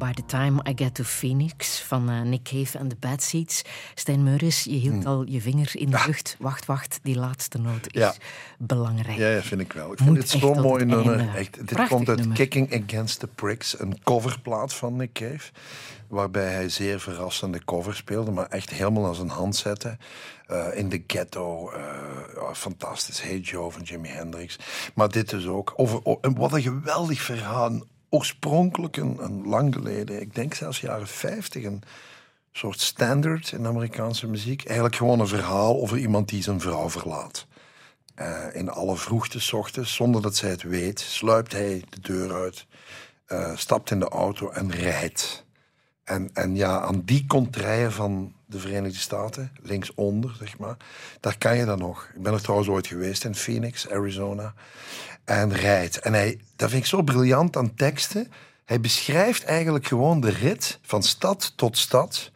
By the Time I Get to Phoenix van eh, Nick Cave en de Bad Seeds. Stijn Meuris, je hield al je vinger in de lucht. Wacht, wacht, die laatste noot is Ja. belangrijk. Ja, ja, vind ik wel. Ik Moet vind het zo'n mooi nummer. einde. Echt, dit Prachtig komt uit nummer. Kicking Against the Pricks, een coverplaat van Nick Cave. Waarbij hij zeer verrassende covers speelde, maar echt helemaal als een hand zette. Eh, in de ghetto, eh, ja, fantastisch. Hey Joe van Jimi Hendrix. Maar dit dus ook. Over, o- en wat een geweldig verhaal. Oorspronkelijk, een, lang geleden, ik denk zelfs jaren 50, een soort standard in Amerikaanse muziek. Eigenlijk gewoon een verhaal over iemand die zijn vrouw verlaat. Eh, in alle vroegte ochtends, zonder dat zij het weet, sluipt hij de deur uit, eh, stapt in de auto en rijdt. En, en ja, aan die contraien van de Verenigde Staten, linksonder, zeg maar, daar kan je dan nog. Ik ben er trouwens ooit geweest in Phoenix, Arizona. En rijdt. En hij, dat vind ik zo briljant aan teksten. Hij beschrijft eigenlijk gewoon de rit van stad tot stad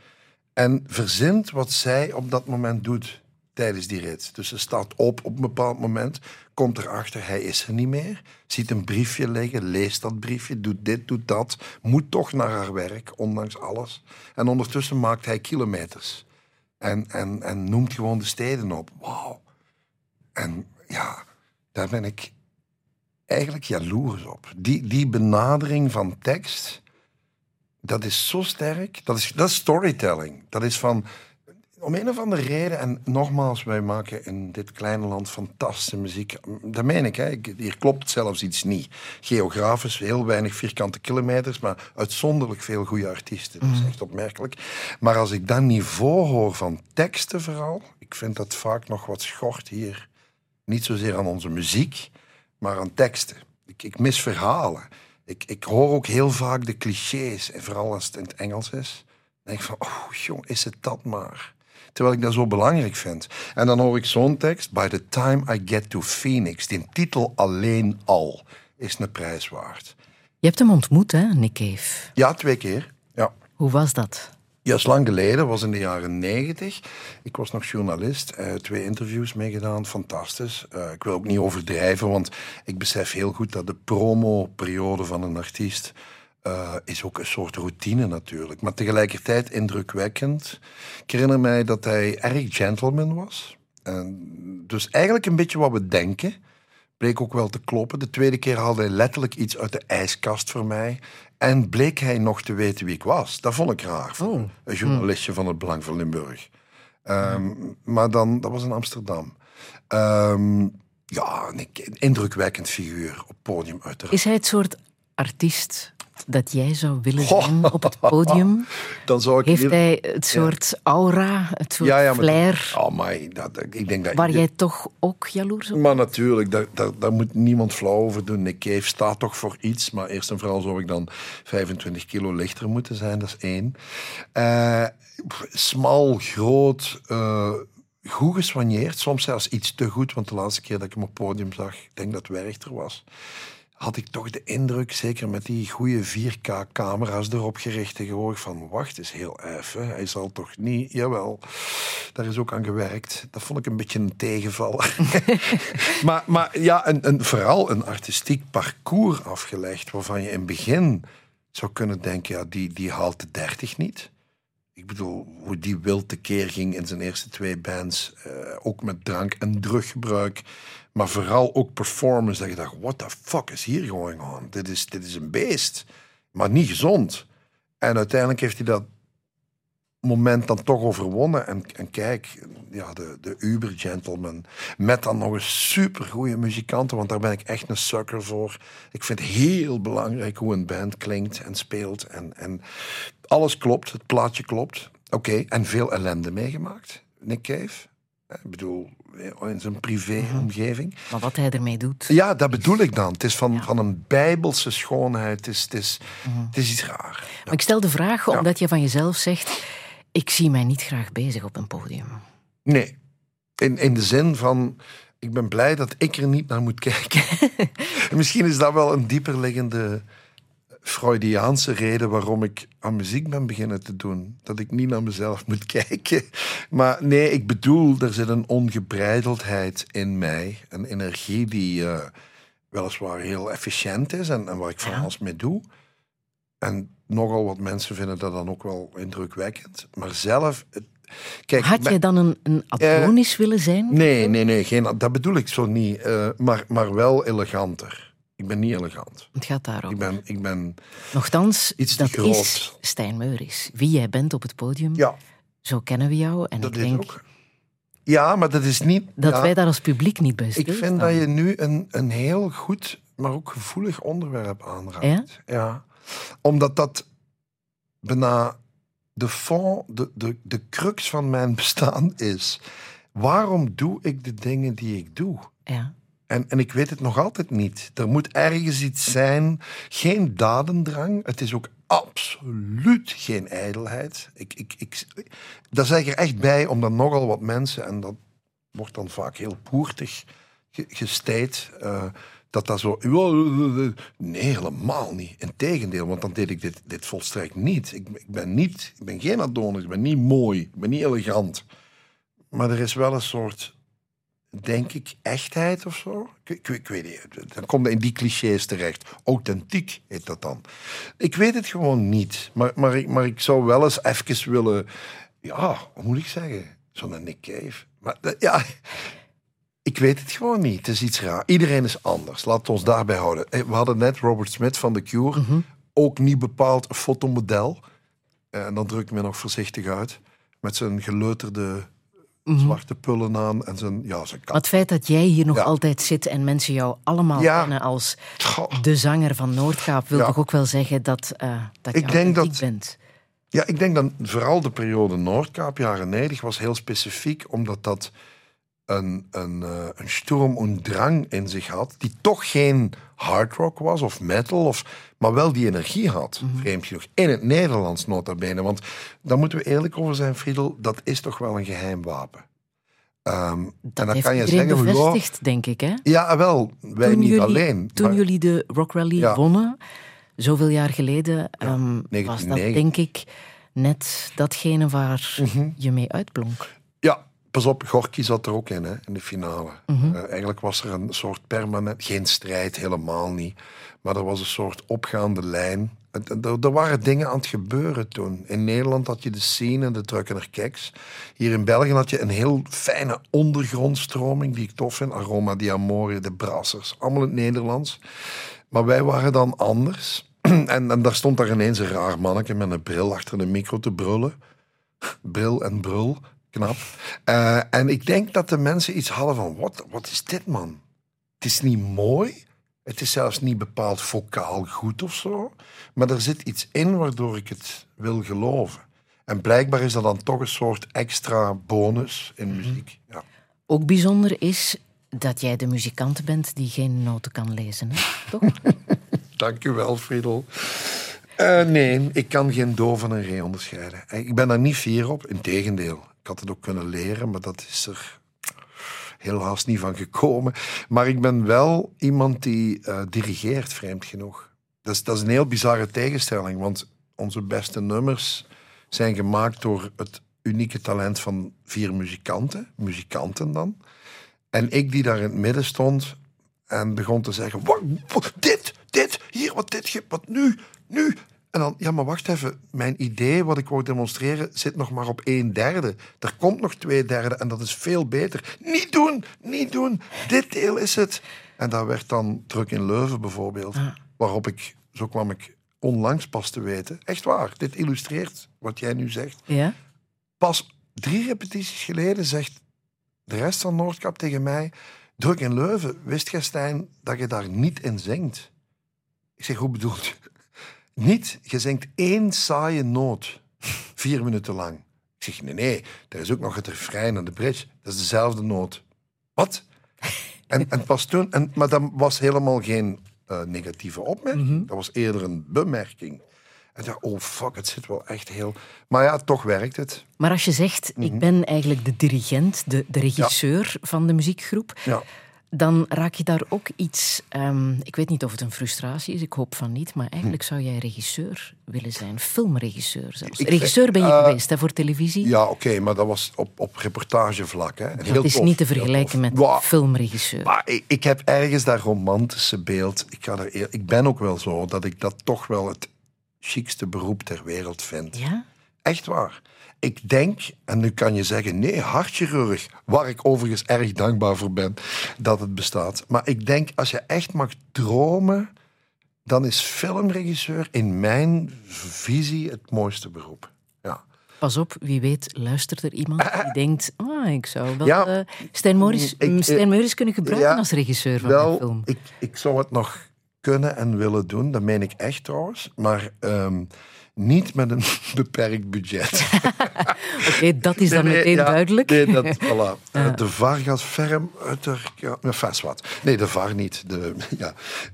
en verzint wat zij op dat moment doet tijdens die rit. Dus ze staat op op een bepaald moment, komt erachter, hij is er niet meer, ziet een briefje liggen, leest dat briefje, doet dit, doet dat, moet toch naar haar werk, ondanks alles. En ondertussen maakt hij kilometers en, en, en noemt gewoon de steden op. Wauw. En ja, daar ben ik eigenlijk jaloers op. Die, die benadering van tekst, dat is zo sterk. Dat is, dat is storytelling. Dat is van, om een of andere reden, en nogmaals, wij maken in dit kleine land fantastische muziek. Dat meen ik, hè. Ik- hier klopt zelfs iets niet. Geografisch heel weinig vierkante kilometers, maar uitzonderlijk veel goede artiesten. Dat is echt opmerkelijk. Maar als ik dat niveau hoor van teksten vooral, ik vind dat vaak nog wat schort hier. Niet zozeer aan onze muziek, maar aan teksten. Ik, ik mis verhalen. Ik, ik hoor ook heel vaak de clichés, en vooral als het in het Engels is. Dan denk ik van, oh jong, is het dat maar? Terwijl ik dat zo belangrijk vind. En dan hoor ik zo'n tekst, By the time I get to Phoenix. Die titel alleen al is een prijs waard. Je hebt hem ontmoet, hè, Nick Cave. Ja, twee keer. Ja. Hoe was dat? Ja, lang geleden, was in de jaren negentig. Ik was nog journalist, eh, twee interviews meegedaan, fantastisch. Eh, ik wil ook niet overdrijven, want ik besef heel goed dat de promoperiode van een artiest eh, is ook een soort routine natuurlijk. Maar tegelijkertijd indrukwekkend. Ik herinner mij dat hij erg gentleman was. En dus eigenlijk een beetje wat we denken bleek ook wel te kloppen. De tweede keer haalde hij letterlijk iets uit de ijskast voor mij. En bleek hij nog te weten wie ik was. Dat vond ik raar. Oh. Een journalistje van het Belang van Limburg. Ehm, Maar dan, dat was in Amsterdam. Ehm, ja, een indrukwekkend figuur op podium uiteraard. Is hij het soort artiest dat jij zou willen zijn op het podium? Dan zou ik Heeft hij het soort aura, het soort ja, ja, maar flair, Oh my, dat, ik denk dat waar jij toch ook jaloers op Maar natuurlijk, daar, daar, daar moet niemand flauw over doen. Nick Cave staat toch voor iets. Maar eerst en vooral zou ik dan 25 kilo lichter moeten zijn. Dat is één. Eh, smal, groot, eh, goed gesoigneerd. Soms zelfs iets te goed. Want de laatste keer dat ik hem op het podium zag, ik denk dat Werchter was had ik toch de indruk, zeker met die goede 4K-camera's erop gericht tegenwoordig, van wacht eens heel even, hij zal toch niet... Jawel, daar is ook aan gewerkt. Dat vond ik een beetje een tegenvaller. maar, maar ja, een, vooral een artistiek parcours afgelegd, waarvan je in het begin zou kunnen denken, ja, die, die haalt de 30 niet. Ik bedoel, hoe die wild tekeer ging in zijn eerste twee bands. eh, ook met drank en druggebruik. Maar vooral ook performance. Dat je dacht, what the fuck is hier going on? Dit is, dit is een beest. Maar niet gezond. En uiteindelijk heeft hij dat moment dan toch overwonnen. En, en kijk, ja, de, de Uber Gentleman. Met dan nog eens supergoeie muzikanten. Want daar ben ik echt een sucker voor. Ik vind heel belangrijk hoe een band klinkt en speelt. En, en alles klopt. Het plaatje klopt. Oké, en veel ellende meegemaakt. Nick Cave. Ik bedoel, in zijn privé-omgeving. Maar wat hij ermee doet. Ja, dat bedoel ik dan. Het is van, van een bijbelse schoonheid. Het is, het is, het is iets raar. Maar ik stel de vraag omdat je van jezelf zegt: ik zie mij niet graag bezig op een podium. Nee. In, in de zin van, ik ben blij dat ik er niet naar moet kijken. En Misschien is dat wel een dieperliggende Freudiaanse reden waarom ik aan muziek ben beginnen te doen. Dat ik niet naar mezelf moet kijken. Maar nee, ik bedoel, er zit een ongebreideldheid in mij. Een energie die eh, weliswaar heel efficiënt is en, en waar ik van alles mee doe. En nogal wat mensen vinden dat dan ook wel indrukwekkend. Maar zelf... het- Kijk, Had jij dan een, een Adonis willen zijn? Nee, nee, nee, geen, dat bedoel ik zo niet. eh, maar, maar wel eleganter. Ik ben niet elegant. Het gaat daarom. Ik ben, ik ben Nochtans, Iets dat groot. is Stijn Meuris. Wie jij bent op het podium, ja, zo kennen we jou. En dat ik denk ook. Ja, maar dat is niet. dat ja, wij daar als publiek niet bij Ik stilstaan. vind dat je nu een, een heel goed, maar ook gevoelig onderwerp aanraakt. Ja? Omdat dat bijna de fond, de, de, de crux van mijn bestaan is. Waarom doe ik de dingen die ik doe? Ja. En, en ik weet het nog altijd niet. Er moet ergens iets zijn. Geen dadendrang. Het is ook absoluut geen ijdelheid. Ik, ik, ik, dat zeg ik er echt bij, omdat nogal wat mensen, en dat wordt dan vaak heel poertig ge- gesteed, eh, dat dat zo... Nee, helemaal niet. Integendeel, want dan deed ik dit, dit volstrekt niet. Ik, ik ben niet. Ik ben geen Adonis, ik ben niet mooi, ik ben niet elegant. Maar er is wel een soort, denk ik, echtheid of zo. Ik, ik, ik weet niet. Dan komt het in die clichés terecht. Authentiek heet dat dan. Ik weet het gewoon niet. Maar, maar, ik, maar ik zou wel eens even willen... Ja, hoe moet ik zeggen? Zo'n Nick Cave. Maar dat- ja... Ik weet het gewoon niet. Het is iets raar. Iedereen is anders. Laten we ons daarbij houden. Eh, We hadden net Robert Smith van The Cure. Ook niet bepaald een fotomodel. Eh, En dan druk ik me nog voorzichtig uit. Met zijn geleuterde zwarte pullen aan en zijn, ja, zijn Maar kat. het feit dat jij hier nog Ja. altijd zit en mensen jou allemaal Ja. kennen als de zanger van Noordkaap, wil Ja. toch ook wel zeggen dat, eh dat je Ik denk dat- bent. Ja, ik denk dat vooral de periode Noordkaap, jaren 90, was heel specifiek, omdat dat een, een, eh, een sturm und drang in zich had, die toch geen hard rock was of metal, of, maar wel die energie had, vreemd genoeg. In het Nederlands nota bene, want daar moeten we eerlijk over zijn, Friedel, dat is toch wel een geheim wapen. Ehm, en Dat dan heeft kan je zeggen, bevestigd, denk ik. Hè? ja, wel, wij toen niet jullie, alleen. Toen maar- jullie de Rock Rally Ja. wonnen, zoveel jaar geleden, ehm, was dat 1990. denk ik net datgene waar Mhm. je mee uitblonk. Ja, pas op, Gorky zat er ook in, hè, in de finale. Mhm. Eh, eigenlijk was er een soort permanent, geen strijd, helemaal niet. Maar er was een soort opgaande lijn. Er, er waren dingen aan het gebeuren toen. In Nederland had je de scene, de Truckener Keks. Hier in België had je een heel fijne ondergrondstroming, die ik tof vind. Aroma di Amore, de Brassers, allemaal in het Nederlands. Maar wij waren dan anders. En, en daar stond daar ineens een raar manneke met een bril achter de micro te brullen bril en brul. Knap. Eh, en ik denk dat de mensen iets hadden van: wat, wat is dit, man? Het is niet mooi. Het is zelfs niet bepaald vocaal goed of zo. Maar er zit iets in waardoor ik het wil geloven. En blijkbaar is dat dan toch een soort extra bonus in muziek. Ja. Ook bijzonder is dat jij de muzikant bent die geen noten kan lezen. Hè? Toch? Dank u wel, Friedel. Eh, nee, ik kan geen do van een re onderscheiden. Eh, Ik ben daar niet fier op, integendeel. Ik had het ook kunnen leren, maar dat is er helaas niet van gekomen. Maar ik ben wel iemand die eh, dirigeert, vreemd genoeg. Dat is, dat is een heel bizarre tegenstelling, want onze beste nummers zijn gemaakt door het unieke talent van vier muzikanten, muzikanten dan. En ik die daar in het midden stond en begon te zeggen, wat, dit, dit, hier, wat dit, wat nu, nu. En dan, ja, maar wacht even, mijn idee, wat ik wou demonstreren, zit nog maar op een derde. Er komt nog twee derde en dat is veel beter. Niet doen, niet doen, dit deel is het. En dat werd dan druk in Leuven bijvoorbeeld, waarop ik, zo kwam ik onlangs pas te weten, echt waar, dit illustreert wat jij nu zegt. Ja? Pas drie repetities geleden zegt de rest van Noordkap tegen mij: Druk in Leuven, wist jij, Stijn, dat je daar niet in zingt? Ik zeg: Hoe bedoelt je? Niet, je zingt één saaie noot, vier minuten lang. Ik zeg: Nee, nee, er is ook nog het refrein en de bridge. Dat is dezelfde noot. Wat? En, en pas toen, en, maar dat was helemaal geen eh, negatieve opmerking. Dat was eerder een bemerking. En dacht, oh fuck, het zit wel echt heel... Maar ja, toch werkt het. Maar als je zegt, Mhm. ik ben eigenlijk de dirigent, de, de regisseur van de muziekgroep, Ja. Dan raak je daar ook iets... ehm, ik weet niet of het een frustratie is, ik hoop van niet, maar eigenlijk zou jij regisseur willen zijn. Filmregisseur zelfs. Ik- regisseur ben je eh, geweest hè, voor televisie. Ja, oké, maar dat was op, op reportagevlak. Hè. Heel dat is tof, niet te vergelijken met filmregisseur. Maar ik, ik heb ergens dat romantische beeld. Ik, ga er, eer- ik ben ook wel zo dat ik dat toch wel het chicste beroep ter wereld vind. Ja? Echt waar. Ik denk, en nu kan je zeggen, nee, hartchirurg, waar ik overigens erg dankbaar voor ben dat het bestaat. Maar ik denk, als je echt mag dromen, dan is filmregisseur in mijn visie het mooiste beroep. Ja. Pas op, wie weet luistert er iemand die denkt, ah, ik zou wel Ja. eh, Stijn Ik- mm, eh, Stijn kunnen gebruiken ja, als regisseur van mijn Wel, film. ik, ik zou het nog kunnen en willen doen, dat meen ik echt trouwens, maar ehm, niet met een beperkt budget. Oké, dat is dan Nee, meteen ja, duidelijk. Nee, dat, voilà. Eh, De VAR gaat ferm uit de... Ja, vast wat. Nee, de VAR niet. De, ja,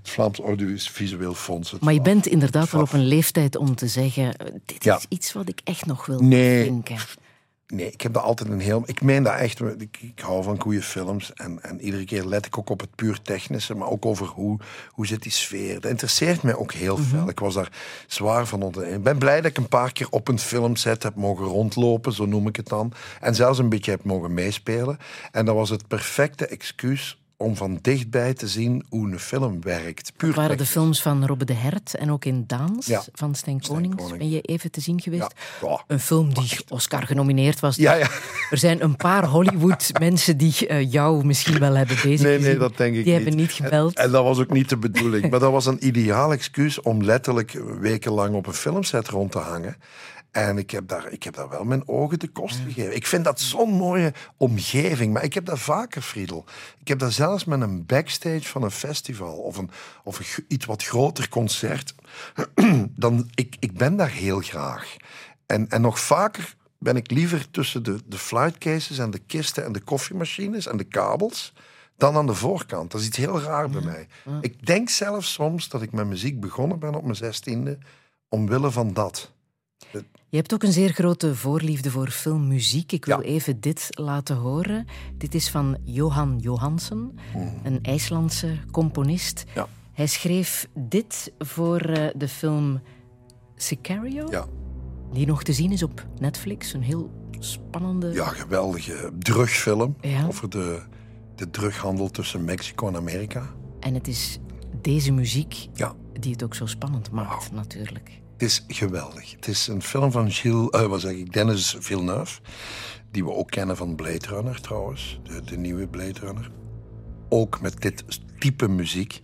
het Vlaams Audiovisueel Fonds. Maar je bent inderdaad wel op een leeftijd om te zeggen, eh, dit is iets wat ik echt nog wil Nee. denken. Nee, ik heb dat altijd een heel... Ik meen dat echt. Ik, ik hou van goede films. En, en iedere keer let ik ook op het puur technische. Maar ook over hoe, hoe zit die sfeer. Dat interesseert mij ook heel veel. Ik was daar zwaar van onder. Ik ben blij dat ik een paar keer op een filmset heb mogen rondlopen. Zo noem ik het dan. En zelfs een beetje heb mogen meespelen. En dat was het perfecte excuus om van dichtbij te zien hoe een film werkt. Puur Dat waren de films van Robbe de Hert en ook in Daans Ja. van Stijn Konings. Koning. Ben je even te zien geweest? Ja. Ja. Een film die Oscar genomineerd was. Ja, ja. Er zijn een paar Hollywood-mensen die eh, jou misschien wel hebben bezig Nee, nee, dat denk ik Die niet. hebben niet gebeld. En, en dat was ook niet de bedoeling. maar dat was een ideaal excuus om letterlijk wekenlang op een filmset rond te hangen. En ik heb, daar, ik heb daar wel mijn ogen de kost gegeven. Ik vind dat zo'n mooie omgeving. Maar ik heb dat vaker, Friedel. Ik heb dat zelfs met een backstage van een festival of een, of een iets wat groter concert. Dan, ik, ik ben daar heel graag. En, en nog vaker ben ik liever tussen de, de flightcases en de kisten en de koffiemachines en de kabels dan aan de voorkant. Dat is iets heel raar bij mij. Ik denk zelfs soms dat ik met muziek begonnen ben op mijn zestiende omwille van dat. Je hebt ook een zeer grote voorliefde voor filmmuziek. Ik wil Ja. even dit laten horen. Dit is van Johan Johansen, een IJslandse componist. Ja. Hij schreef dit voor eh, de film Sicario, Ja, die nog te zien is op Netflix. Een heel spannende... ja geweldige drugfilm over de, de drughandel tussen Mexico en Amerika. En het is deze muziek Ja, die het ook zo spannend maakt, natuurlijk. Het is geweldig. Het is een film van Gilles, eh, wat zeg ik, Dennis Villeneuve, die we ook kennen van Blade Runner trouwens, de, de nieuwe Blade Runner. Ook met dit type muziek.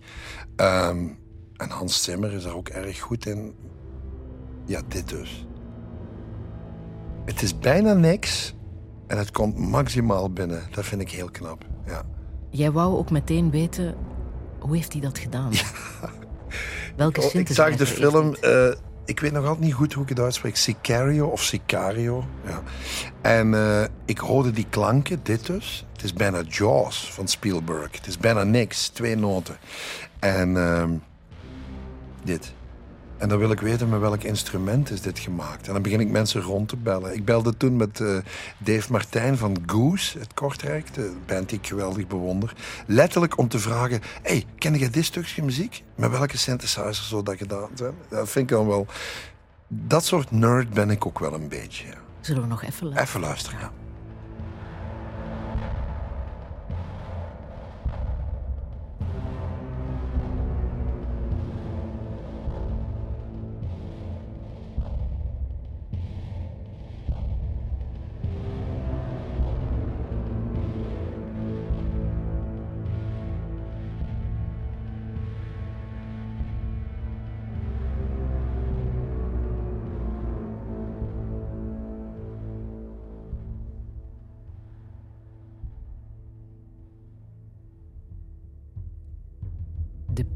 Ehm, en Hans Zimmer is daar ook erg goed in. Ja, dit dus. Het is bijna niks en het komt maximaal binnen. Dat vind ik heel knap. Ja. Jij wou ook meteen weten, hoe heeft hij dat gedaan? Welke Oh, ik zag de heeft film. Ik weet nog altijd niet goed hoe ik het uitspreek. Sicario of Sicario. Ja. En eh, ik hoorde die klanken, dit dus. Het is bijna Jaws van Spielberg. Het is bijna niks, twee noten. En ehm, dit. En dan wil ik weten met welk instrument is dit gemaakt. En dan begin ik mensen rond te bellen. Ik belde toen met eh, Dave Martijn van Goose, het Kortrijk, de band die ik geweldig bewonder. Letterlijk om te vragen, hey, ken jij dit stukje muziek? Met welke synthesizer zou dat gedaan zijn? Dat vind ik dan wel... Dat soort nerd ben ik ook wel een beetje. Zullen we nog even luisteren? Even luisteren, ja.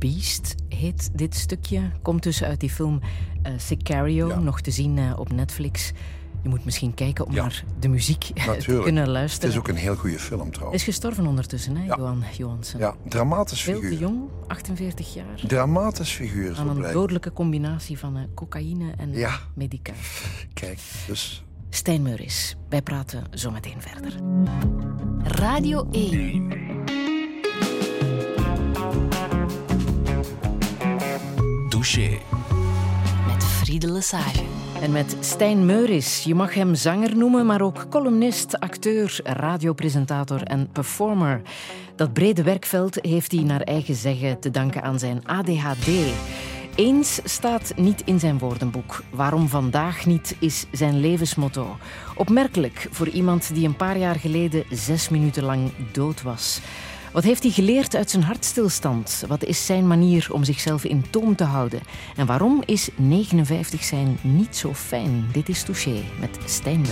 Beast heet dit stukje. Komt dus uit die film eh, Sicario, Ja. nog te zien eh, op Netflix. Je moet misschien kijken om Ja. naar de muziek eh, te kunnen Het luisteren. is ook een heel goede film trouwens. is gestorven ondertussen, hè, Ja. Johan Johansen. Ja, dramatisch Veel te figuur. jong, 48 jaar. Dramatisch figuur, Aan een dodelijke combinatie van cocaïne en Ja. medicatie. Kijk, dus Stijn Meuris, wij praten zo meteen verder. Radio 1. Douche. Met Friede Lesage. En met Stijn Meuris. Je mag hem zanger noemen, maar ook columnist, acteur, radiopresentator en performer. Dat brede werkveld heeft hij naar eigen zeggen te danken aan zijn ADHD. Eens staat niet in zijn woordenboek. Waarom vandaag niet is zijn levensmotto. Opmerkelijk voor iemand die een paar jaar geleden zes minuten lang dood was. Wat heeft hij geleerd uit zijn hartstilstand? Wat is zijn manier om zichzelf in toom te houden? En waarom is 59 zijn niet zo fijn? Dit is Touché met Stijn.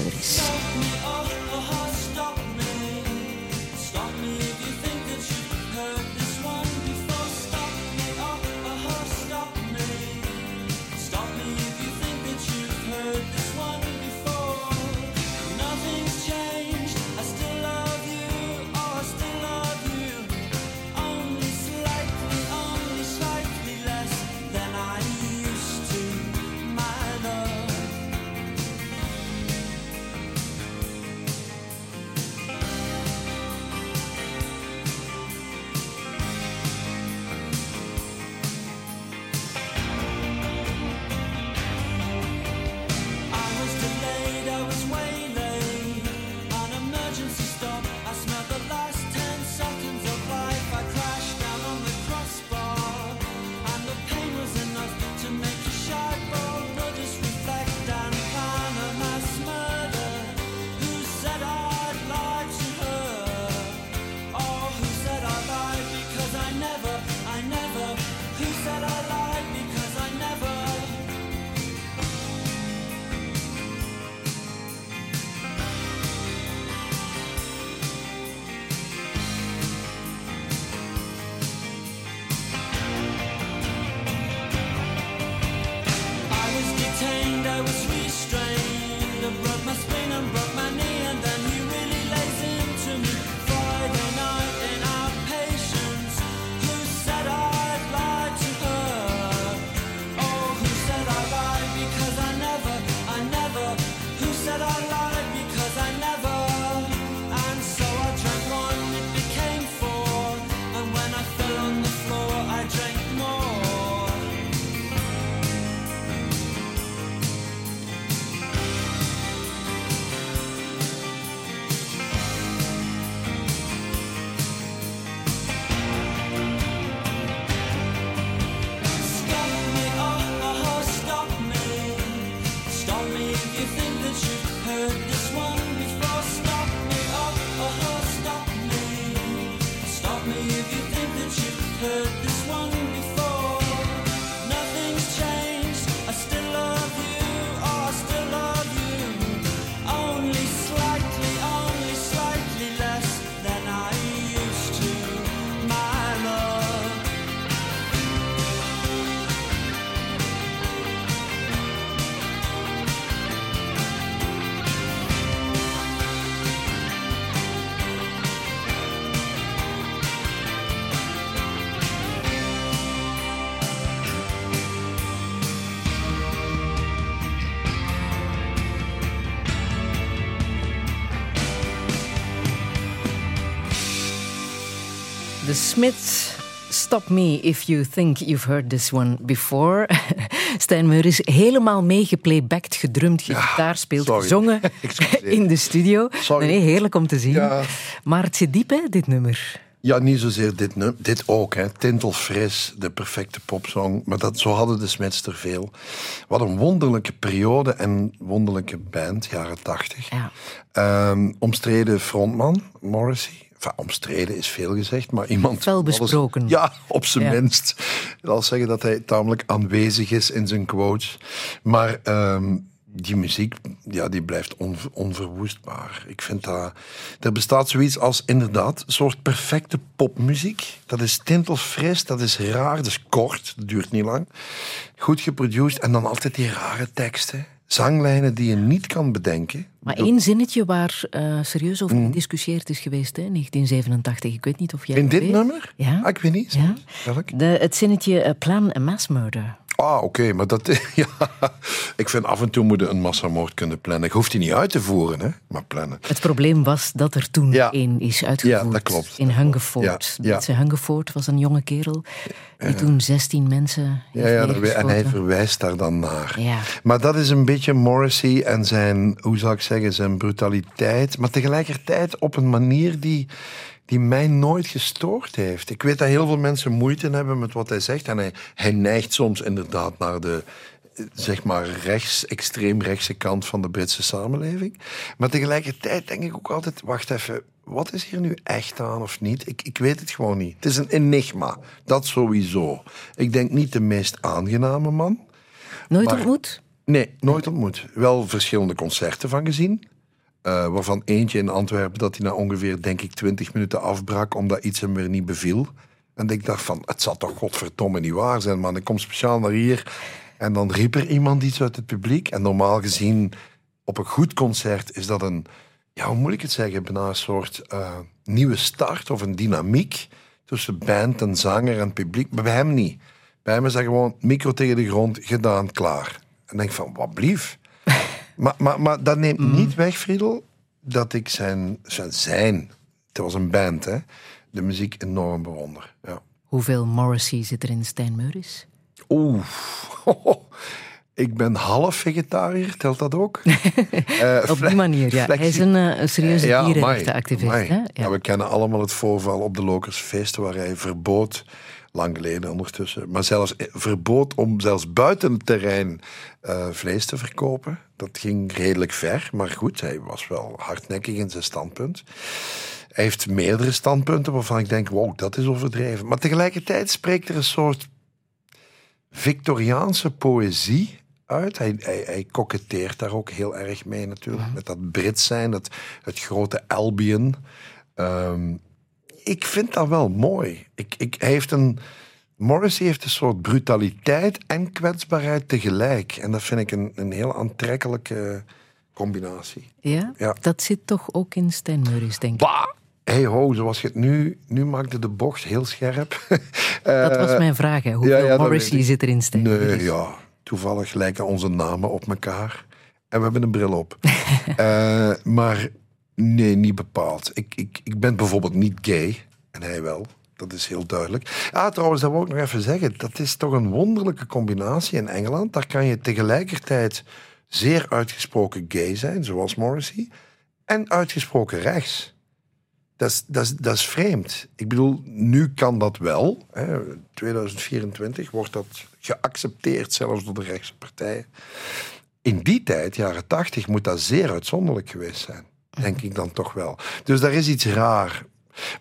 Stop me if you think you've heard this one before. Stijn Meuris helemaal meegeplaybacked, gedrumd, gitaar speelt, gezongen in de studio. Sorry. Nee, heerlijk om te zien. Ja. Maar het zit diep, hè, dit nummer. Ja, niet zozeer dit, nu- dit ook. Hè. Tintelfris, de perfecte popsong. Maar dat, zo hadden de Smits er veel. Wat een wonderlijke periode en wonderlijke band, jaren tachtig. Ja. Ehm, omstreden frontman, Morrissey. Enfin, omstreden is veel gezegd, maar iemand... Fel alles- besproken. ja, op zijn Ja. minst. Ik wil zeggen dat hij tamelijk aanwezig is in zijn quotes. Maar ehm, die muziek, ja, die blijft onver- onverwoestbaar. Ik vind dat... Er bestaat zoiets als inderdaad een soort perfecte popmuziek. Dat is tintelfris, dat is raar, dat is kort, dat duurt niet lang. Goed geproduceerd en dan altijd die rare teksten. Zanglijnen die je niet kan bedenken. Maar één zinnetje waar eh, serieus over gediscussieerd is geweest, hè, 1987. Ik weet niet of jij In dit weet. nummer? Ja. Ah, ik weet niet. Ja. Welk? De, het zinnetje eh, plan a mass murder. Ah, oké, maar dat... Ja, ik vind af en toe moet je een massamoord kunnen plannen. Je hoeft die niet uit te voeren, hè, maar plannen. Het probleem was dat er toen Ja. één is uitgevoerd. Ja, dat klopt, In Hungerford. Ja, ja. Hungerford was een jonge kerel die toen 16 mensen Ja, ja, en hij verwijst daar dan naar. Ja. Maar dat is een beetje Morrissey en zijn, hoe zou ik zeggen, zijn brutaliteit. Maar tegelijkertijd op een manier die, die mij nooit gestoord heeft. Ik weet dat heel veel mensen moeite hebben met wat hij zegt. En hij, hij neigt soms inderdaad naar de, zeg maar, rechts, extreem rechtse kant van de Britse samenleving. Maar tegelijkertijd denk ik ook altijd, wacht even, wat is hier nu echt aan of niet? Ik, ik weet het gewoon niet. Het is een enigma, dat sowieso. Ik denk niet de meest aangename man. Nooit Maar- ontmoet? Nee, nooit ontmoet. Wel verschillende concerten van gezien. Eh, waarvan eentje in Antwerpen dat hij na ongeveer, denk ik, 20 minuten afbrak omdat iets hem weer niet beviel. En ik dacht van, het zal toch godverdomme niet waar zijn, man. Ik kom speciaal naar hier. En dan riep er iemand iets uit het publiek. En normaal gezien, op een goed concert is dat een, ja, hoe moet ik het zeggen, bijna een soort eh, nieuwe start of een dynamiek tussen band en zanger en publiek. Maar bij hem niet. Bij hem is dat gewoon micro tegen de grond, gedaan, klaar. En denk van, wat blief. Maar, maar, maar dat neemt niet weg, Friedel, dat ik zijn, zijn, zijn, het was een band, hè, de muziek enorm bewonder. Ja. Hoeveel Morrissey zit er in Stijn Meuris? Oeh. Ik ben half vegetariër, telt dat ook? Eh, Op die manier, ja. Hij is een, eh, een serieuze Ja, amai, dierenrechtenactivist. Ja. Ja. we kennen allemaal het voorval op de Lokersfeest, waar hij verbood, lang geleden ondertussen, maar zelfs eh, verbood om zelfs buiten het terrein eh, vlees te verkopen. Dat ging redelijk ver, maar goed, hij was wel hardnekkig in zijn standpunt. Hij heeft meerdere standpunten waarvan ik denk, wow, dat is overdreven. Maar tegelijkertijd spreekt er een soort Victoriaanse poëzie uit. Hij, hij, hij koketteert daar ook heel erg mee natuurlijk. Met dat Brits zijn, dat, het grote Albion. Ehm, ik vind dat wel mooi. Ik, ik, hij heeft een, Morrissey heeft een soort brutaliteit en kwetsbaarheid tegelijk. En dat vind ik een, een heel aantrekkelijke combinatie. Ja? Ja. Dat zit toch ook in Meuris, denk ik. Bah! Hey ho, zoals je het nu... Nu maakte de bocht heel scherp. Dat was Eh, mijn vraag. Hè. Hoeveel ja, ja, dat Morrissey zit er in Stijn Nee, ja. Toevallig lijken onze namen op elkaar. En we hebben een bril op. Eh, maar nee, niet bepaald. Ik, ik, ik ben bijvoorbeeld niet gay. En hij wel. Dat is heel duidelijk. Ah, trouwens, dat wil ik nog even zeggen. Dat is toch een wonderlijke combinatie in Engeland. Daar kan je tegelijkertijd zeer uitgesproken gay zijn, zoals Morrissey. En uitgesproken rechts. Dat is, dat, is, dat is vreemd. Ik bedoel, nu kan dat wel. Hè. 2024 wordt dat geaccepteerd, zelfs door de rechtse partijen. In die tijd, jaren 80, moet dat zeer uitzonderlijk geweest zijn. Denk ik dan toch wel. Dus daar is iets raar.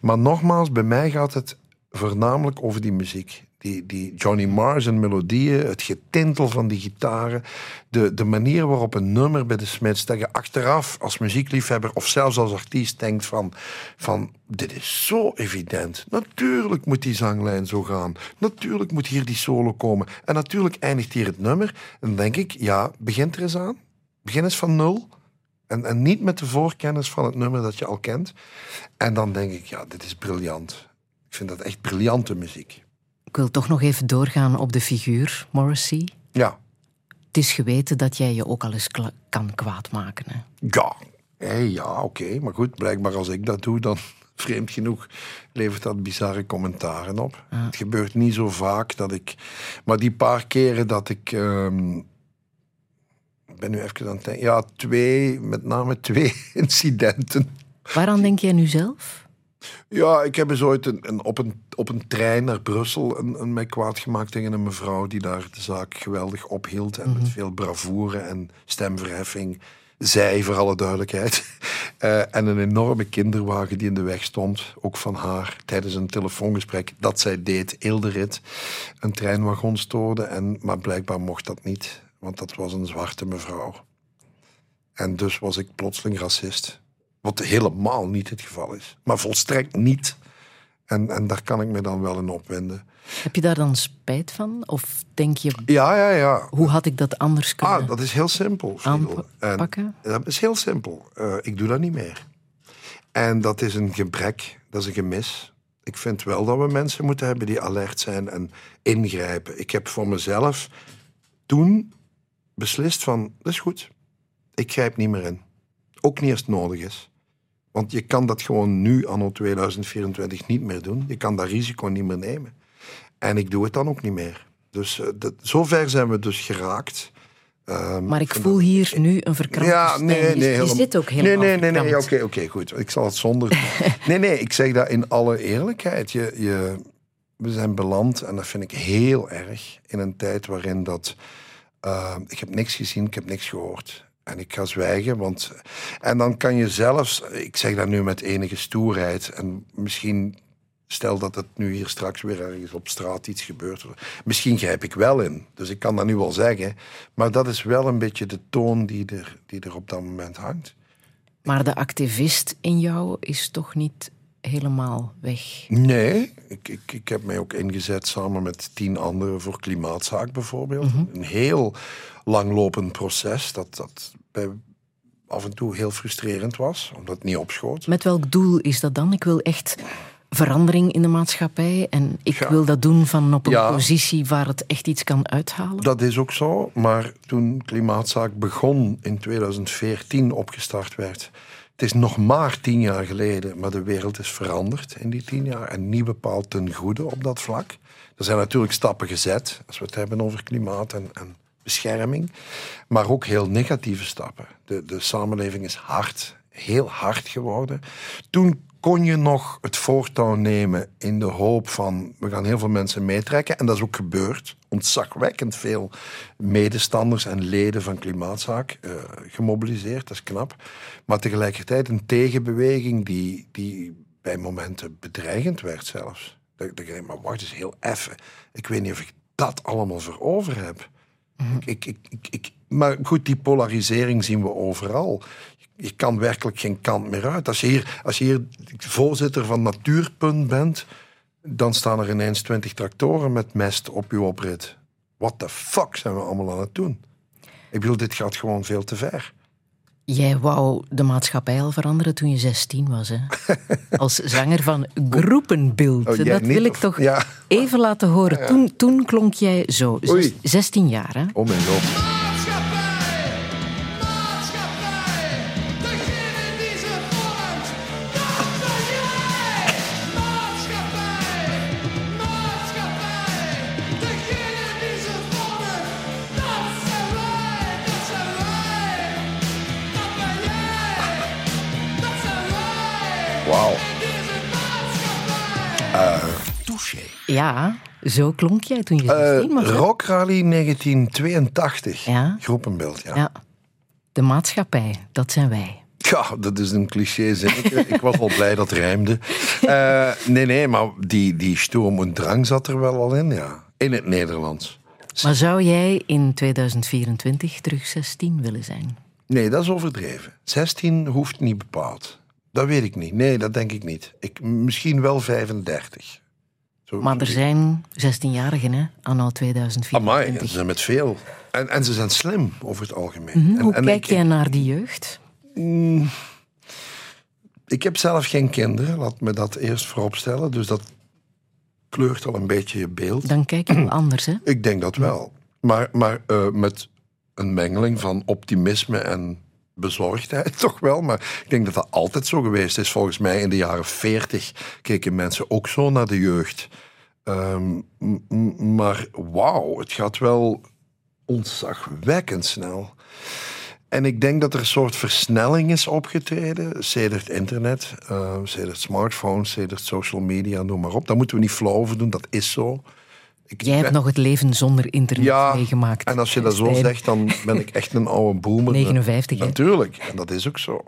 Maar nogmaals, bij mij gaat het voornamelijk over die muziek. Die, die Johnny Marr en melodieën, het getintel van die gitaren, de, de manier waarop een nummer bij de Smiths, dat je achteraf als muziekliefhebber of zelfs als artiest denkt van, van dit is zo evident. Natuurlijk moet die zanglijn zo gaan. Natuurlijk moet hier die solo komen. En natuurlijk eindigt hier het nummer. En dan denk ik, ja, begint er eens aan. Begin eens van nul. En, en niet met de voorkennis van het nummer dat je al kent. En dan denk ik, ja, dit is briljant. Ik vind dat echt briljante muziek. Ik wil toch nog even doorgaan op de figuur Morrissey. Ja, Het is geweten dat jij je ook al eens kan kwaad maken. Hè? ja, Hé, ja, oké. Maar goed, blijkbaar als ik dat doe, dan vreemd genoeg levert dat bizarre commentaren op. Het gebeurt niet zo vaak dat ik... Maar die paar keren dat ik... ehm, ik ben nu even aan het denken. Ja, twee, met name twee incidenten. Waaraan denk jij nu zelf? Ja, ik heb eens ooit een, een, op, een, op een trein naar Brussel een, een mij kwaad gemaakt tegen een mevrouw die daar de zaak geweldig ophield en met veel bravoure en stemverheffing zei, voor alle duidelijkheid. Eh, en een enorme kinderwagen die in de weg stond, ook van haar, tijdens een telefoongesprek dat zij deed, heel de rit, een treinwagon stoorde. En, maar blijkbaar mocht dat niet, want dat was een zwarte mevrouw. En dus was ik plotseling racist. Wat helemaal niet het geval is. Maar volstrekt niet. En, en daar kan ik me dan wel in opwinden. Heb je daar dan spijt van? Of denk je, Ja, ja, ja. hoe had ik dat anders kunnen Ah, dat is heel simpel. Aanpakken? Dat is heel simpel. Eh, ik doe dat niet meer. En dat is een gebrek, dat is een gemis. Ik vind wel dat we mensen moeten hebben die alert zijn en ingrijpen. Ik heb voor mezelf toen beslist van, dat is goed. Ik grijp niet meer in. Ook niet als het nodig is. Want je kan dat gewoon nu, anno 2024, niet meer doen. Je kan dat risico niet meer nemen. En ik doe het dan ook niet meer. Dus eh, dat, zover zijn we dus geraakt. Ehm, Maar ik voel hier nu een verkrampte ja, nee, nee. Je zit ook helemaal Nee, nee, nee, nee. oké, goed. Ik zal het zonder... nee, nee, ik zeg dat in alle eerlijkheid. Je, je, we zijn beland, en dat vind ik heel erg, in een tijd waarin dat... eh, ik heb niks gezien, ik heb niks gehoord. En ik ga zwijgen, want... En dan kan je zelfs... Ik zeg dat nu met enige stoerheid. En misschien... Stel dat het nu hier straks weer ergens op straat iets gebeurt. Misschien grijp ik wel in. Dus ik kan dat nu wel zeggen. Maar dat is wel een beetje de toon die er, die er op dat moment hangt. Maar de activist in jou is toch niet helemaal weg. Nee, ik, ik, ik heb mij ook ingezet samen met tien anderen voor klimaatzaak bijvoorbeeld. Een heel langlopend proces dat, dat bij af en toe heel frustrerend was, omdat het niet opschoot. Met welk doel is dat dan? Ik wil echt verandering in de maatschappij en ik Ja. wil dat doen van op een Ja. positie waar het echt iets kan uithalen. Dat is ook zo, maar toen Klimaatzaak begon in 2014 opgestart werd. Het is nog maar tien jaar geleden, maar de wereld is veranderd in die tien jaar en niet bepaald ten goede op dat vlak. Er zijn natuurlijk stappen gezet, als we het hebben over klimaat en, en bescherming, maar ook heel negatieve stappen. De, de samenleving is hard, heel hard geworden. Toen kon je nog het voortouw nemen in de hoop van we gaan heel veel mensen meetrekken. En dat is ook gebeurd. Ontzagwekkend veel medestanders en leden van Klimaatzaak eh, gemobiliseerd, dat is knap. Maar tegelijkertijd een tegenbeweging die, die bij momenten bedreigend werd zelfs. Dat, dat ik denk, maar wacht eens heel effen. Ik weet niet of ik dat allemaal voor over heb. Ik, ik, ik, ik, maar goed, die polarisering zien we overal. Je kan werkelijk geen kant meer uit. Als je hier, als je hier voorzitter van Natuurpunt bent, dan staan er ineens twintig tractoren met mest op uw oprit. What the fuck zijn we allemaal aan het doen? Ik bedoel, dit gaat gewoon veel te ver. Jij wou de maatschappij al veranderen toen je 16 was, hè? Als zanger van Groepenbeeld. Oh, dat wil ik toch Ja. even laten horen. Toen, toen klonk jij zo. Oei. 16 jaar, hè? Oh mijn god. Ja, zo klonk jij toen je Eh 16 was. Rock Rally 1982. Ja. Groepenbeeld, ja. Ja. De maatschappij, dat zijn wij. Ja, dat is een cliché zinnetje. Ik was al blij dat het rijmde. Eh, nee, nee, maar die, die Sturm und Drang zat er wel al in, ja. In het Nederlands. Maar zou jij in 2024 terug 16 willen zijn? Nee, dat is overdreven. 16 hoeft niet bepaald. Dat weet ik niet. Nee, dat denk ik niet. Ik, misschien wel 35. Zo, Maar er zijn 16-jarigen, hè, anno 2024. Amai, ze zijn met veel. En, en ze zijn slim over het algemeen. Hm, En- Hoe en kijk ik, jij naar die jeugd? Ik heb zelf geen kinderen, laat me dat eerst vooropstellen. Dus dat kleurt al een beetje je beeld. Dan kijk je wel anders, hè? Ik denk dat wel. Maar, maar eh, met een mengeling van optimisme en bezorgdheid toch wel. Maar ik denk dat dat altijd zo geweest is. Volgens mij in de jaren 40 keken mensen ook zo naar de jeugd. Ehm, maar wauw, het gaat wel ontzagwekkend snel. En ik denk dat er een soort versnelling is opgetreden. Sedert internet, uh, sedert smartphones, sedert social media, noem maar op. Daar moeten we niet flauw over doen, dat is zo. Ik Jij hebt ben- nog het leven zonder internet ja, meegemaakt. en als je dat zo zegt, dan ben ik echt een oude boomer. 59, hè? Natuurlijk, en dat is ook zo.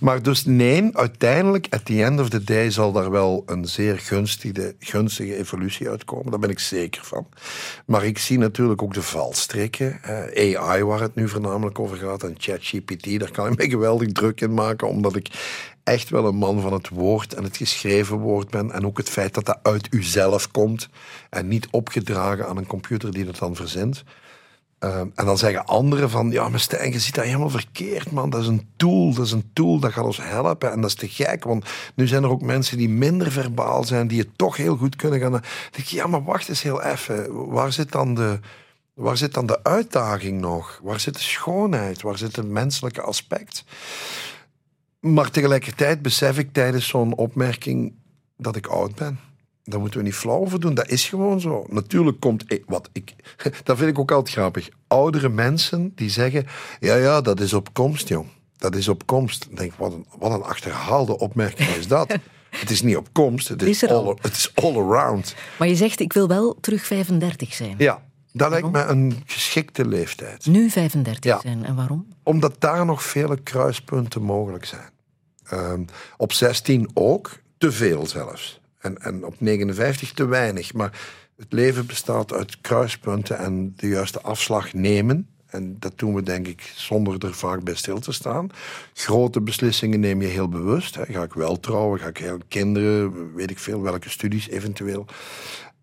Maar dus nee, uiteindelijk, at the end of the day, zal daar wel een zeer gunstige, gunstige evolutie uitkomen. Daar ben ik zeker van. Maar ik zie natuurlijk ook de valstrikken. AI, waar het nu voornamelijk over gaat, en ChatGPT, daar kan ik me geweldig druk in maken, omdat ik echt wel een man van het woord en het geschreven woord ben. En ook het feit dat dat uit uzelf komt en niet opgedragen aan een computer die dat dan verzint. Ehm, en dan zeggen anderen van, ja, maar Stijn, je ziet dat helemaal verkeerd, man. Dat is een tool, dat is een tool, dat gaat ons helpen. En dat is te gek, want nu zijn er ook mensen die minder verbaal zijn, die het toch heel goed kunnen gaan. Dan denk ja, maar wacht eens heel even. Waar zit dan de, waar zit dan de uitdaging nog? Waar zit de schoonheid? Waar zit het menselijke aspect? Maar tegelijkertijd besef ik tijdens zo'n opmerking dat ik oud ben. Daar moeten we niet flauw over doen. Dat is gewoon zo. Natuurlijk komt... ik- Wat ik, dat vind ik ook altijd grappig. Oudere mensen die zeggen... Ja, ja, dat is op komst, jong. Dat is op komst. Ik denk, wat een, wat een achterhaalde opmerking is dat. het is niet op komst. Het is, Is al. all, het is all around. Maar je zegt, ik wil wel terug 35 zijn. Ja, dat lijkt me een geschikte leeftijd. Nu 35 Ja. zijn. En waarom? Omdat daar nog vele kruispunten mogelijk zijn. Ehm, op 16 ook, te veel zelfs. En, en op 59 te weinig. Maar het leven bestaat uit kruispunten en de juiste afslag nemen. En dat doen we denk ik zonder er vaak bij stil te staan. Grote beslissingen neem je heel bewust. Hè. Ga ik wel trouwen? Ga ik heel kinderen? Weet ik veel, welke studies eventueel.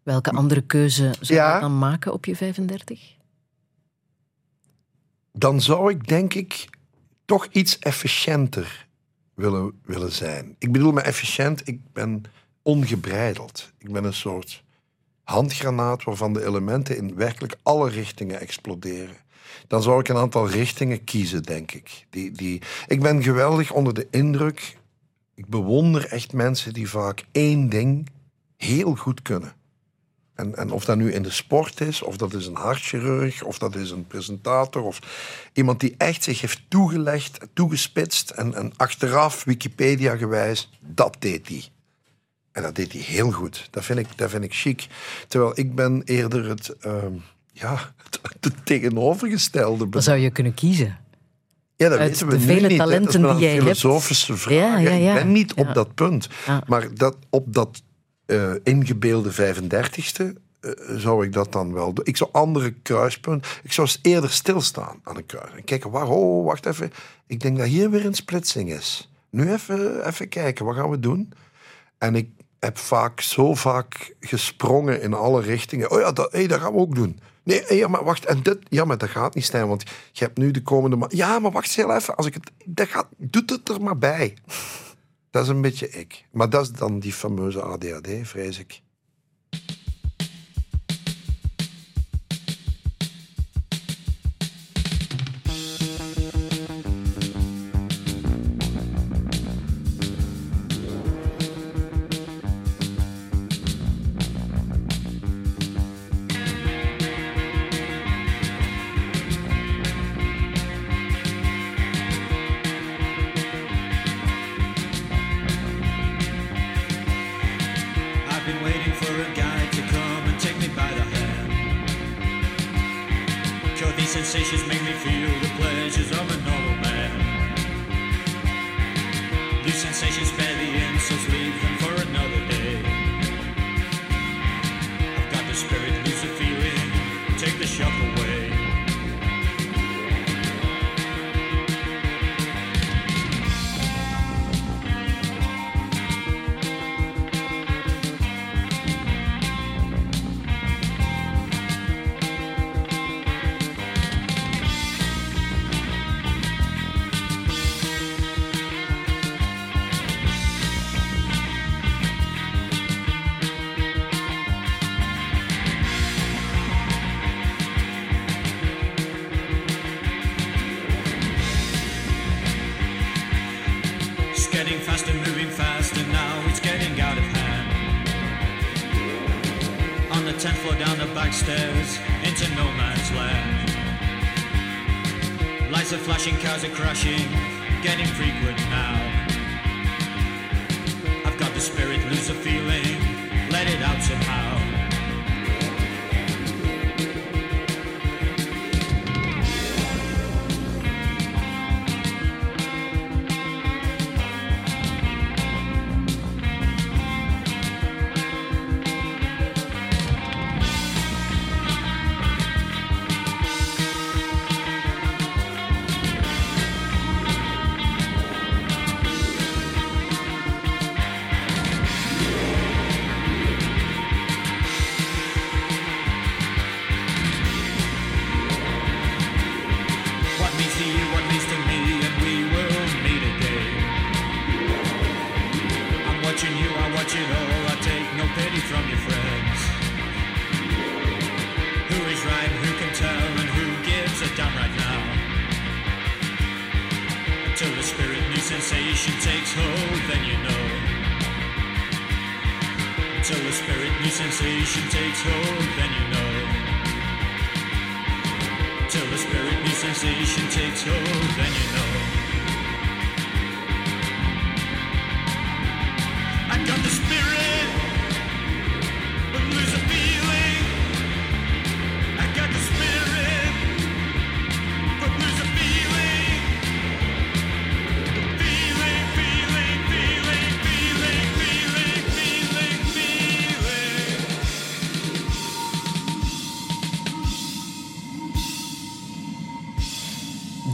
Welke andere keuze zou Ja. je dan maken op je 35? dan zou ik denk ik toch iets efficiënter willen, willen zijn. Ik bedoel met efficiënt, ik ben ongebreideld. Ik ben een soort handgranaat waarvan de elementen in werkelijk alle richtingen exploderen. Dan zou ik een aantal richtingen kiezen, denk ik. Die, die, ik ben geweldig onder de indruk. Ik bewonder echt mensen die vaak één ding heel goed kunnen. En, en of dat nu in de sport is, of dat is een hartchirurg, of dat is een presentator, of iemand die echt zich heeft toegelegd, toegespitst en, en achteraf, Wikipedia gewijs, dat deed hij. En dat deed hij heel goed. Dat vind ik, dat vind ik chic. Terwijl ik ben eerder het, ehm, ja, het, het tegenovergestelde. Dan zou je kunnen kiezen. Ja, dat Uit weten we de vele niet. Dat is talenten maar die jij hebt. filosofische vraag. Ja, ja, ja. Ik ben niet op dat punt. Maar dat, op dat eh, ingebeelde 35ste eh, zou ik dat dan wel doen. Ik zou andere kruispunten... Ik zou eerder stilstaan aan een kruis. En kijken, waar, oh, wacht even. Ik denk dat hier weer een splitsing is. Nu even, even kijken, wat gaan we doen? En ik heb vaak zo vaak gesprongen in alle richtingen. Oh ja, dat, hey, dat gaan we ook doen. Nee, ja, maar wacht, en dit, ja, maar dat gaat niet, Stijn, want je hebt nu de komende Ja, maar wacht heel even, als ik het, dat gaat, doet het er maar bij. Dat is een beetje ik. Maar dat is dan die fameuze ADHD, vrees ik.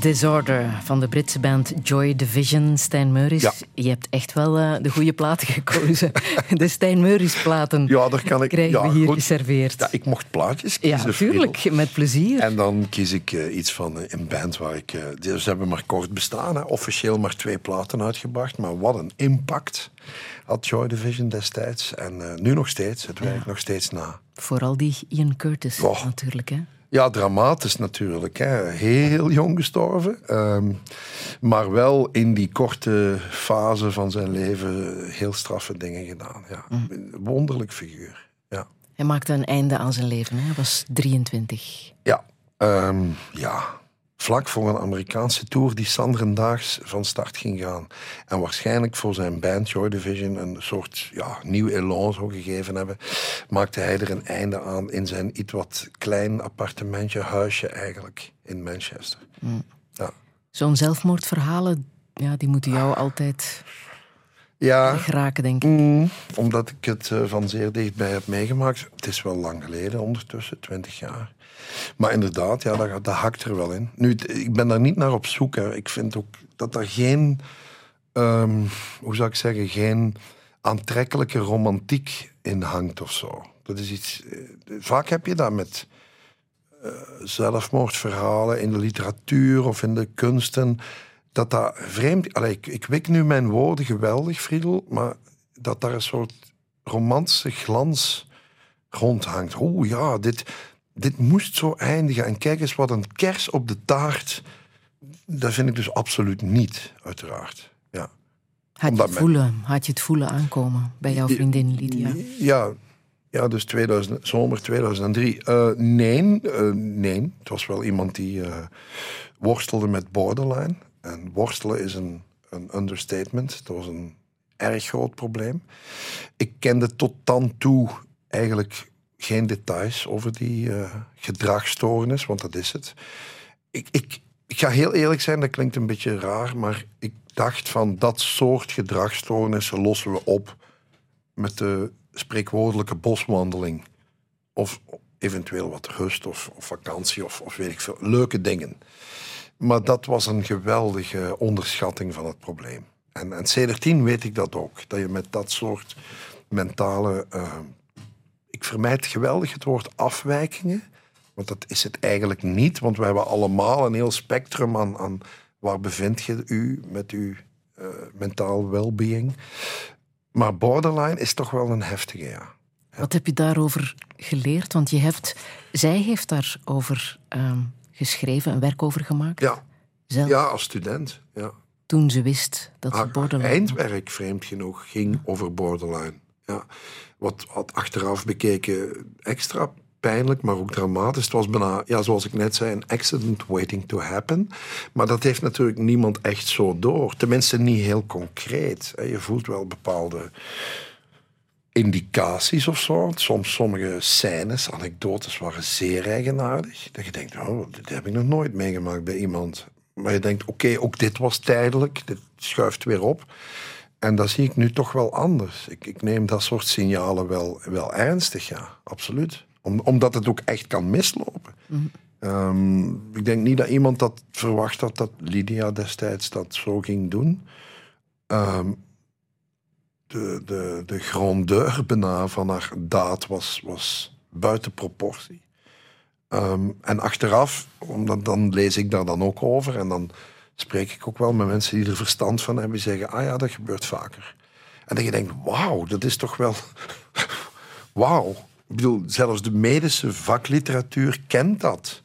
Disorder van de Britse band Joy Division. Stijn Meuris, Ja. je hebt echt wel eh, de goede platen gekozen. de Stijn Meuris platen Ja, daar kan ik... krijgen ja, we hier goed. geserveerd. Ja, ik mocht plaatjes Ja, kiezen. Friedel. tuurlijk, met plezier. En dan kies ik eh, iets van eh, een band waar ik... ze hebben maar kort bestaan, hè. officieel maar twee platen uitgebracht. Maar wat een impact had Joy Division destijds. En nu nog steeds, het werkt nog steeds na. Vooral die Ian Curtis Oh. natuurlijk. Hè? Ja, dramatisch natuurlijk. Hè. Heel jong gestorven. ehm, maar wel in die korte fase van zijn leven heel straffe dingen gedaan. Ja. Een Wonderlijk figuur. Ja. Hij maakte een einde aan zijn leven. Hè? Hij was 23. Ja, ehm, ja. Vlak voor een Amerikaanse tour die Sanderendaags van start ging gaan. En waarschijnlijk voor zijn band Joy Division een soort ja, nieuw elan zou gegeven hebben, maakte hij er een einde aan in zijn iets wat klein appartementje, huisje eigenlijk, in Manchester. Ja. Zo'n zelfmoordverhalen, ja, die moeten jou altijd Ja, geraken, denk ik. mm, omdat ik het eh, van zeer dichtbij heb meegemaakt. Het is wel lang geleden, ondertussen, twintig jaar. Maar inderdaad, ja, dat, dat hakt er wel in. Nu, ik ben daar niet naar op zoek. Hè. Ik vind ook dat er geen, ehm, hoe zou ik zeggen, geen aantrekkelijke romantiek in hangt of zo. Dat is iets. eh, vaak heb je dat met eh, zelfmoordverhalen in de literatuur of in de kunsten. Dat dat vreemd. Allee, ik, ik wik nu mijn woorden geweldig, Friedel, maar dat daar een soort romantische glans rondhangt. Oeh ja, dit, dit moest zo eindigen. En kijk eens wat een kers op de taart. Dat vind ik dus absoluut niet, uiteraard. Ja. Had je, het men- voelen, had je het voelen aankomen bij jouw vriendin Lydia? Ja, ja dus 2000, zomer 2003. Eh, nee, nee, het was wel iemand die eh, worstelde met borderline. En worstelen is een, een understatement. Dat was een erg groot probleem. Ik kende tot dan toe eigenlijk geen details over die eh gedragsstoornis, want dat is het. Ik, ik, ik ga heel eerlijk zijn, dat klinkt een beetje raar, maar ik dacht van dat soort gedragsstoornissen lossen we op met de spreekwoordelijke boswandeling. Of eventueel wat rust of, of vakantie of, of weet ik veel. Leuke dingen. Maar dat was een geweldige onderschatting van het probleem. En, en sedertien weet ik dat ook. Dat je met dat soort mentale... eh, ik vermijd geweldig het woord afwijkingen. Want dat is het eigenlijk niet. Want we hebben allemaal een heel spectrum aan... aan waar bevindt je u met uw eh, mentaal well-being. Maar borderline is toch wel een heftige, ja. Wat heb je daarover geleerd? Want je hebt, zij heeft daarover ehm geschreven, een werk over gemaakt. Ja, Zelf, ja als student. Ja. toen ze wist dat ze borderline eindwerk, vreemd genoeg, ging over borderline. Ja. Wat, wat achteraf bekeken extra pijnlijk, maar ook dramatisch. Het was bijna, ja, zoals ik net zei, een accident waiting to happen. Maar dat heeft natuurlijk niemand echt zo door. Tenminste, niet heel concreet. Je voelt wel bepaalde indicaties of zo. Soms sommige scènes, anekdotes waren zeer eigenaardig. Dat je denkt, oh, dit heb ik nog nooit meegemaakt bij iemand. Maar je denkt, oké, ook dit was tijdelijk. Dit schuift weer op. En dat zie ik nu toch wel anders. Ik, ik neem dat soort signalen wel, wel ernstig, ja, absoluut. Om, omdat het ook echt kan mislopen. Ehm, ik denk niet dat iemand dat verwacht had dat Lydia destijds dat zo ging doen. Ehm, de, de, de grandeur bijna van haar daad was, was buiten proportie. Ehm, en achteraf, omdat dan lees ik daar dan ook over en dan spreek ik ook wel met mensen die er verstand van hebben, die zeggen, ah ja, dat gebeurt vaker. En dat je denkt, wauw, dat is toch wel... wauw. Ik bedoel, zelfs de medische vakliteratuur kent dat.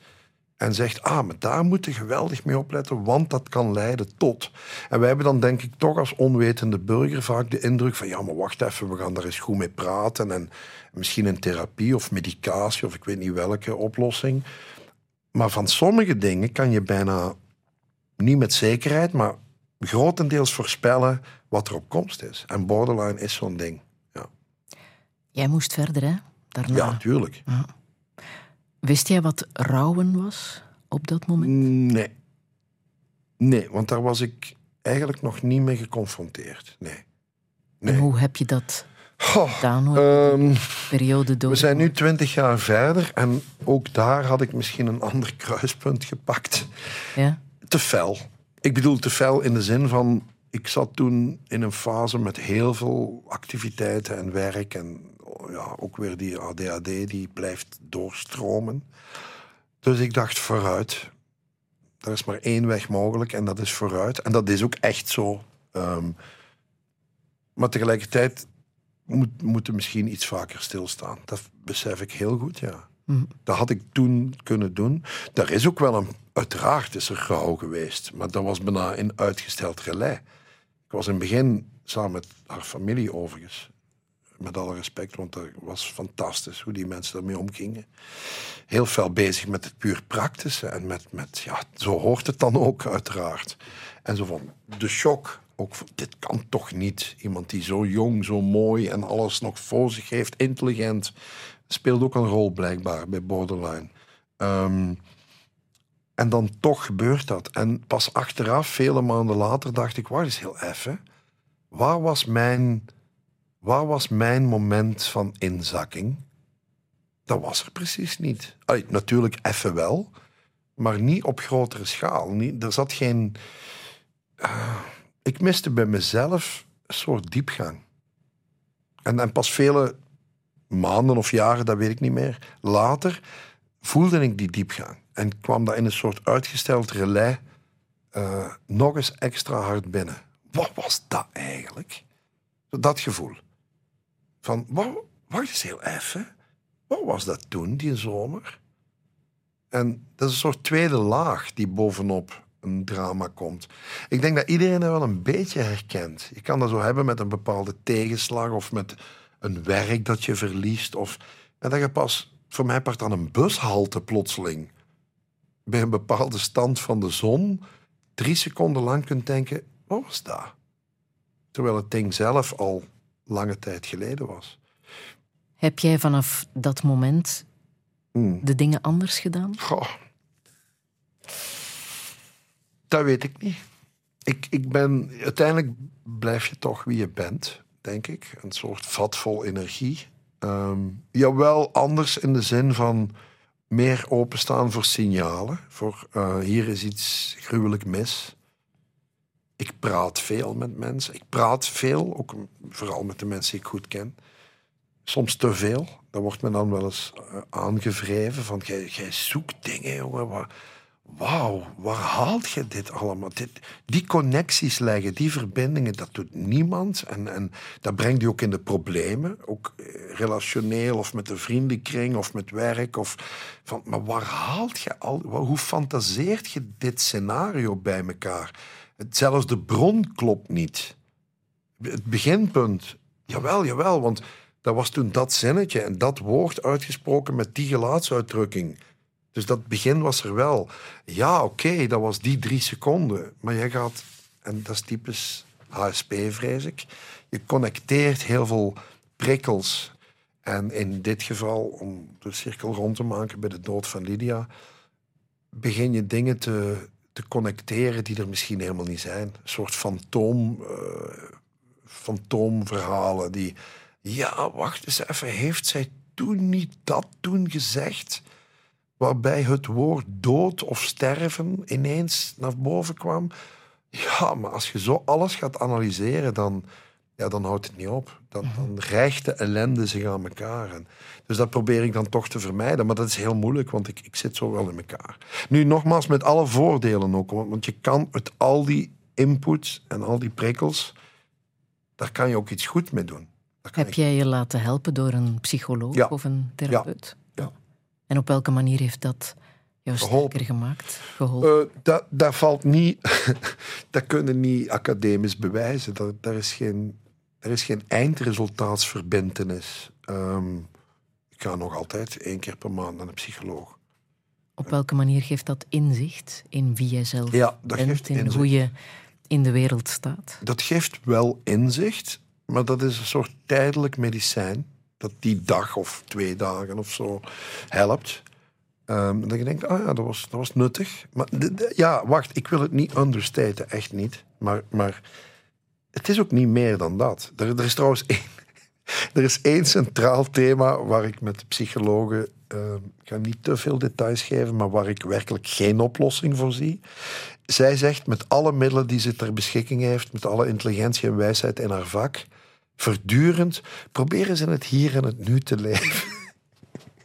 En zegt, ah, maar daar moet je geweldig mee opletten, want dat kan leiden tot. En wij hebben dan denk ik toch als onwetende burger vaak de indruk van, ja, maar wacht even, we gaan daar eens goed mee praten. En misschien een therapie of medicatie of ik weet niet welke oplossing. Maar van sommige dingen kan je bijna niet met zekerheid, maar grotendeels voorspellen wat er op komst is. En borderline is zo'n ding. Ja, Jij moest verder, hè? Daarna. ja tuurlijk. Wist jij wat rouwen was op dat moment? Nee. Nee, want daar was ik eigenlijk nog niet mee geconfronteerd. Nee. nee. En hoe heb je dat Goh, gedaan? Die periode door? we zijn nu twintig jaar verder en ook daar had ik misschien een ander kruispunt gepakt. Ja? te fel. Ik bedoel te fel in de zin van... Ik zat toen in een fase met heel veel activiteiten en werk. En oh ja, ook weer die ADHD die blijft doorstromen. Dus ik dacht vooruit. Er is maar één weg mogelijk en dat is vooruit. En dat is ook echt zo. Ehm, maar tegelijkertijd moet, moeten misschien iets vaker stilstaan. Dat besef ik heel goed, ja. Dat had ik toen kunnen doen. Daar is ook wel een... Uiteraard is er rouw geweest. Maar dat was bijna in uitgesteld relais. Ik was in het begin samen met haar familie overigens. Met alle respect, want dat was fantastisch hoe die mensen daarmee omgingen. Heel fel bezig met het puur praktische. En met, met ja, zo hoort het dan ook uiteraard. En zo van, de shock. Ook van, dit kan toch niet. Iemand die zo jong, zo mooi en alles nog voor zich heeft, intelligent. Speelt ook een rol blijkbaar bij Borderline. Ehm, en dan toch gebeurt dat. En pas achteraf, vele maanden later, dacht ik, wacht eens heel even. Waar was mijn, waar was mijn moment van inzakking? Dat was er precies niet. Natuurlijk even wel, maar niet op grotere schaal. Niet, er zat geen... eh, ik miste bij mezelf een soort diepgang. En, en pas vele maanden of jaren, dat weet ik niet meer, later voelde ik die diepgang. En kwam dat in een soort uitgesteld relais eh, nog eens extra hard binnen. Wat was dat eigenlijk? Dat gevoel. Van, wa- wacht eens heel even. Wat was dat toen, die zomer? En dat is een soort tweede laag die bovenop een drama komt. Ik denk dat iedereen dat wel een beetje herkent. Je kan dat zo hebben met een bepaalde tegenslag of met een werk dat je verliest. Of, en dat je pas, voor mij part aan een bushalte plotseling, bij een bepaalde stand van de zon, drie seconden lang kunt denken, wat was dat? Terwijl het ding zelf al lange tijd geleden was. Heb jij vanaf dat moment Hmm. de dingen anders gedaan? Goh. Dat weet ik niet. Ik, ik ben, uiteindelijk blijf je toch wie je bent, denk ik. Een soort vat vol energie. Ehm jawel, anders in de zin van meer openstaan voor signalen. Voor eh, hier is iets gruwelijk mis. Ik praat veel met mensen. Ik praat veel, ook vooral met de mensen die ik goed ken. Soms te veel. Daar wordt me dan wel eens eh, aangevreven van jij, zoekt dingen, jongen. Waar, wauw, waar haalt je dit allemaal? Dit, die connecties leggen, die verbindingen, dat doet niemand. En, en dat brengt je ook in de problemen. Ook eh, relationeel of met de vriendenkring of met werk. Of van, maar waar haalt je al... Hoe fantaseert je dit scenario bij elkaar? Het- Zelfs de bron klopt niet. Het beginpunt, Jawel, jawel, want dat was toen dat zinnetje en dat woord uitgesproken met die gelaatsuitdrukking. Dus dat begin was er wel. Ja, oké, dat was die drie seconden. Maar jij gaat, en dat is typisch HSP, vrees ik. Je connecteert heel veel prikkels. En in dit geval, om de cirkel rond te maken bij de dood van Lydia, begin je dingen te, te connecteren die er misschien helemaal niet zijn. Een soort fantoom, eh, fantoomverhalen die... Ja, wacht eens even, heeft zij toen niet dat toen gezegd? Waarbij het woord dood of sterven ineens naar boven kwam. Ja, maar als je zo alles gaat analyseren, dan, ja, dan houdt het niet op. Dan, dan rijgt de ellende zich aan elkaar. En, dus dat probeer ik dan toch te vermijden. Maar dat is heel moeilijk, want ik, ik zit zo wel in elkaar. Nu, nogmaals, met alle voordelen ook. Want, want je kan met al die inputs en al die prikkels... daar kan je ook iets goed mee doen. Heb ik- jij je laten helpen door een psycholoog Ja. of een therapeut? Ja. En op welke manier heeft dat jou sterker gemaakt? Geholpen? Eh, dat, dat valt niet... dat kunnen niet academisch bewijzen. Daar, daar, is geen, er is geen eindresultaatsverbintenis. Ehm, ik ga nog altijd één keer per maand naar een psycholoog. op welke manier geeft dat inzicht in wie jij zelf Ja, dat bent, geeft in inzicht. hoe je in de wereld staat? Dat geeft wel inzicht, maar dat is een soort tijdelijk medicijn. Dat die dag of twee dagen of zo helpt. Ehm, dat je denkt, ah ja, dat was, dat was nuttig. Maar ja, wacht, ik wil het niet understaten, echt niet. Maar, maar het is ook niet meer dan dat. Er, er is trouwens één, er is één centraal thema waar ik met de psychologen, ehm, ik ga niet te veel details geven, maar waar ik werkelijk geen oplossing voor zie. Zij zegt met alle middelen die ze ter beschikking heeft, met alle intelligentie en wijsheid in haar vak, voortdurend proberen ze in het hier en het nu te leven.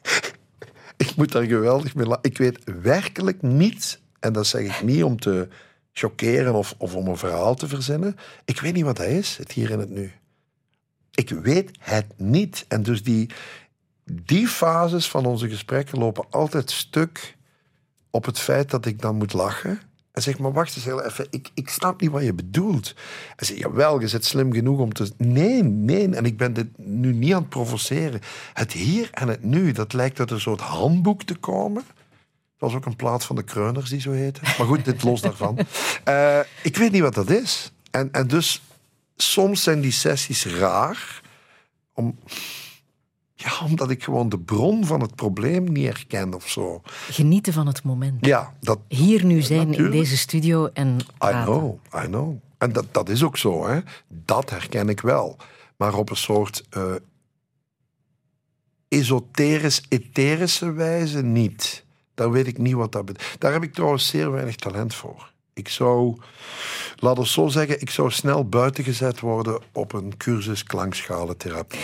ik moet daar geweldig mee lachen. Ik weet werkelijk niet, en dat zeg ik niet om te chockeren of, of om een verhaal te verzinnen. Ik weet niet wat dat is, het hier en het nu. Ik weet het niet. En dus die, die fases van onze gesprekken lopen altijd stuk op het feit dat ik dan moet lachen. En zeg, maar wacht eens heel even, ik, ik snap niet wat je bedoelt. En zeg, jawel, je zit slim genoeg om te... Nee, nee, en ik ben dit nu niet aan het provoceren. Het hier en het nu, dat lijkt uit een soort handboek te komen. Dat was ook een plaat van de Kreuners die zo heette. Maar goed, dit los daarvan. Eh, ik weet niet wat dat is. En, en dus, soms zijn die sessies raar. Om, ja, omdat ik gewoon de bron van het probleem niet herken of zo. Genieten van het moment. Ja, dat, Hier nu zijn in deze studio en I praten. know, I know. En dat, dat is ook zo, hè. Dat herken ik wel. Maar op een soort eh esoterisch, etherische wijze niet. Daar weet ik niet wat dat betekent. Daar heb ik trouwens zeer weinig talent voor. Ik zou, laat ons zo zeggen, ik zou snel buitengezet worden op een cursus klankschalentherapie.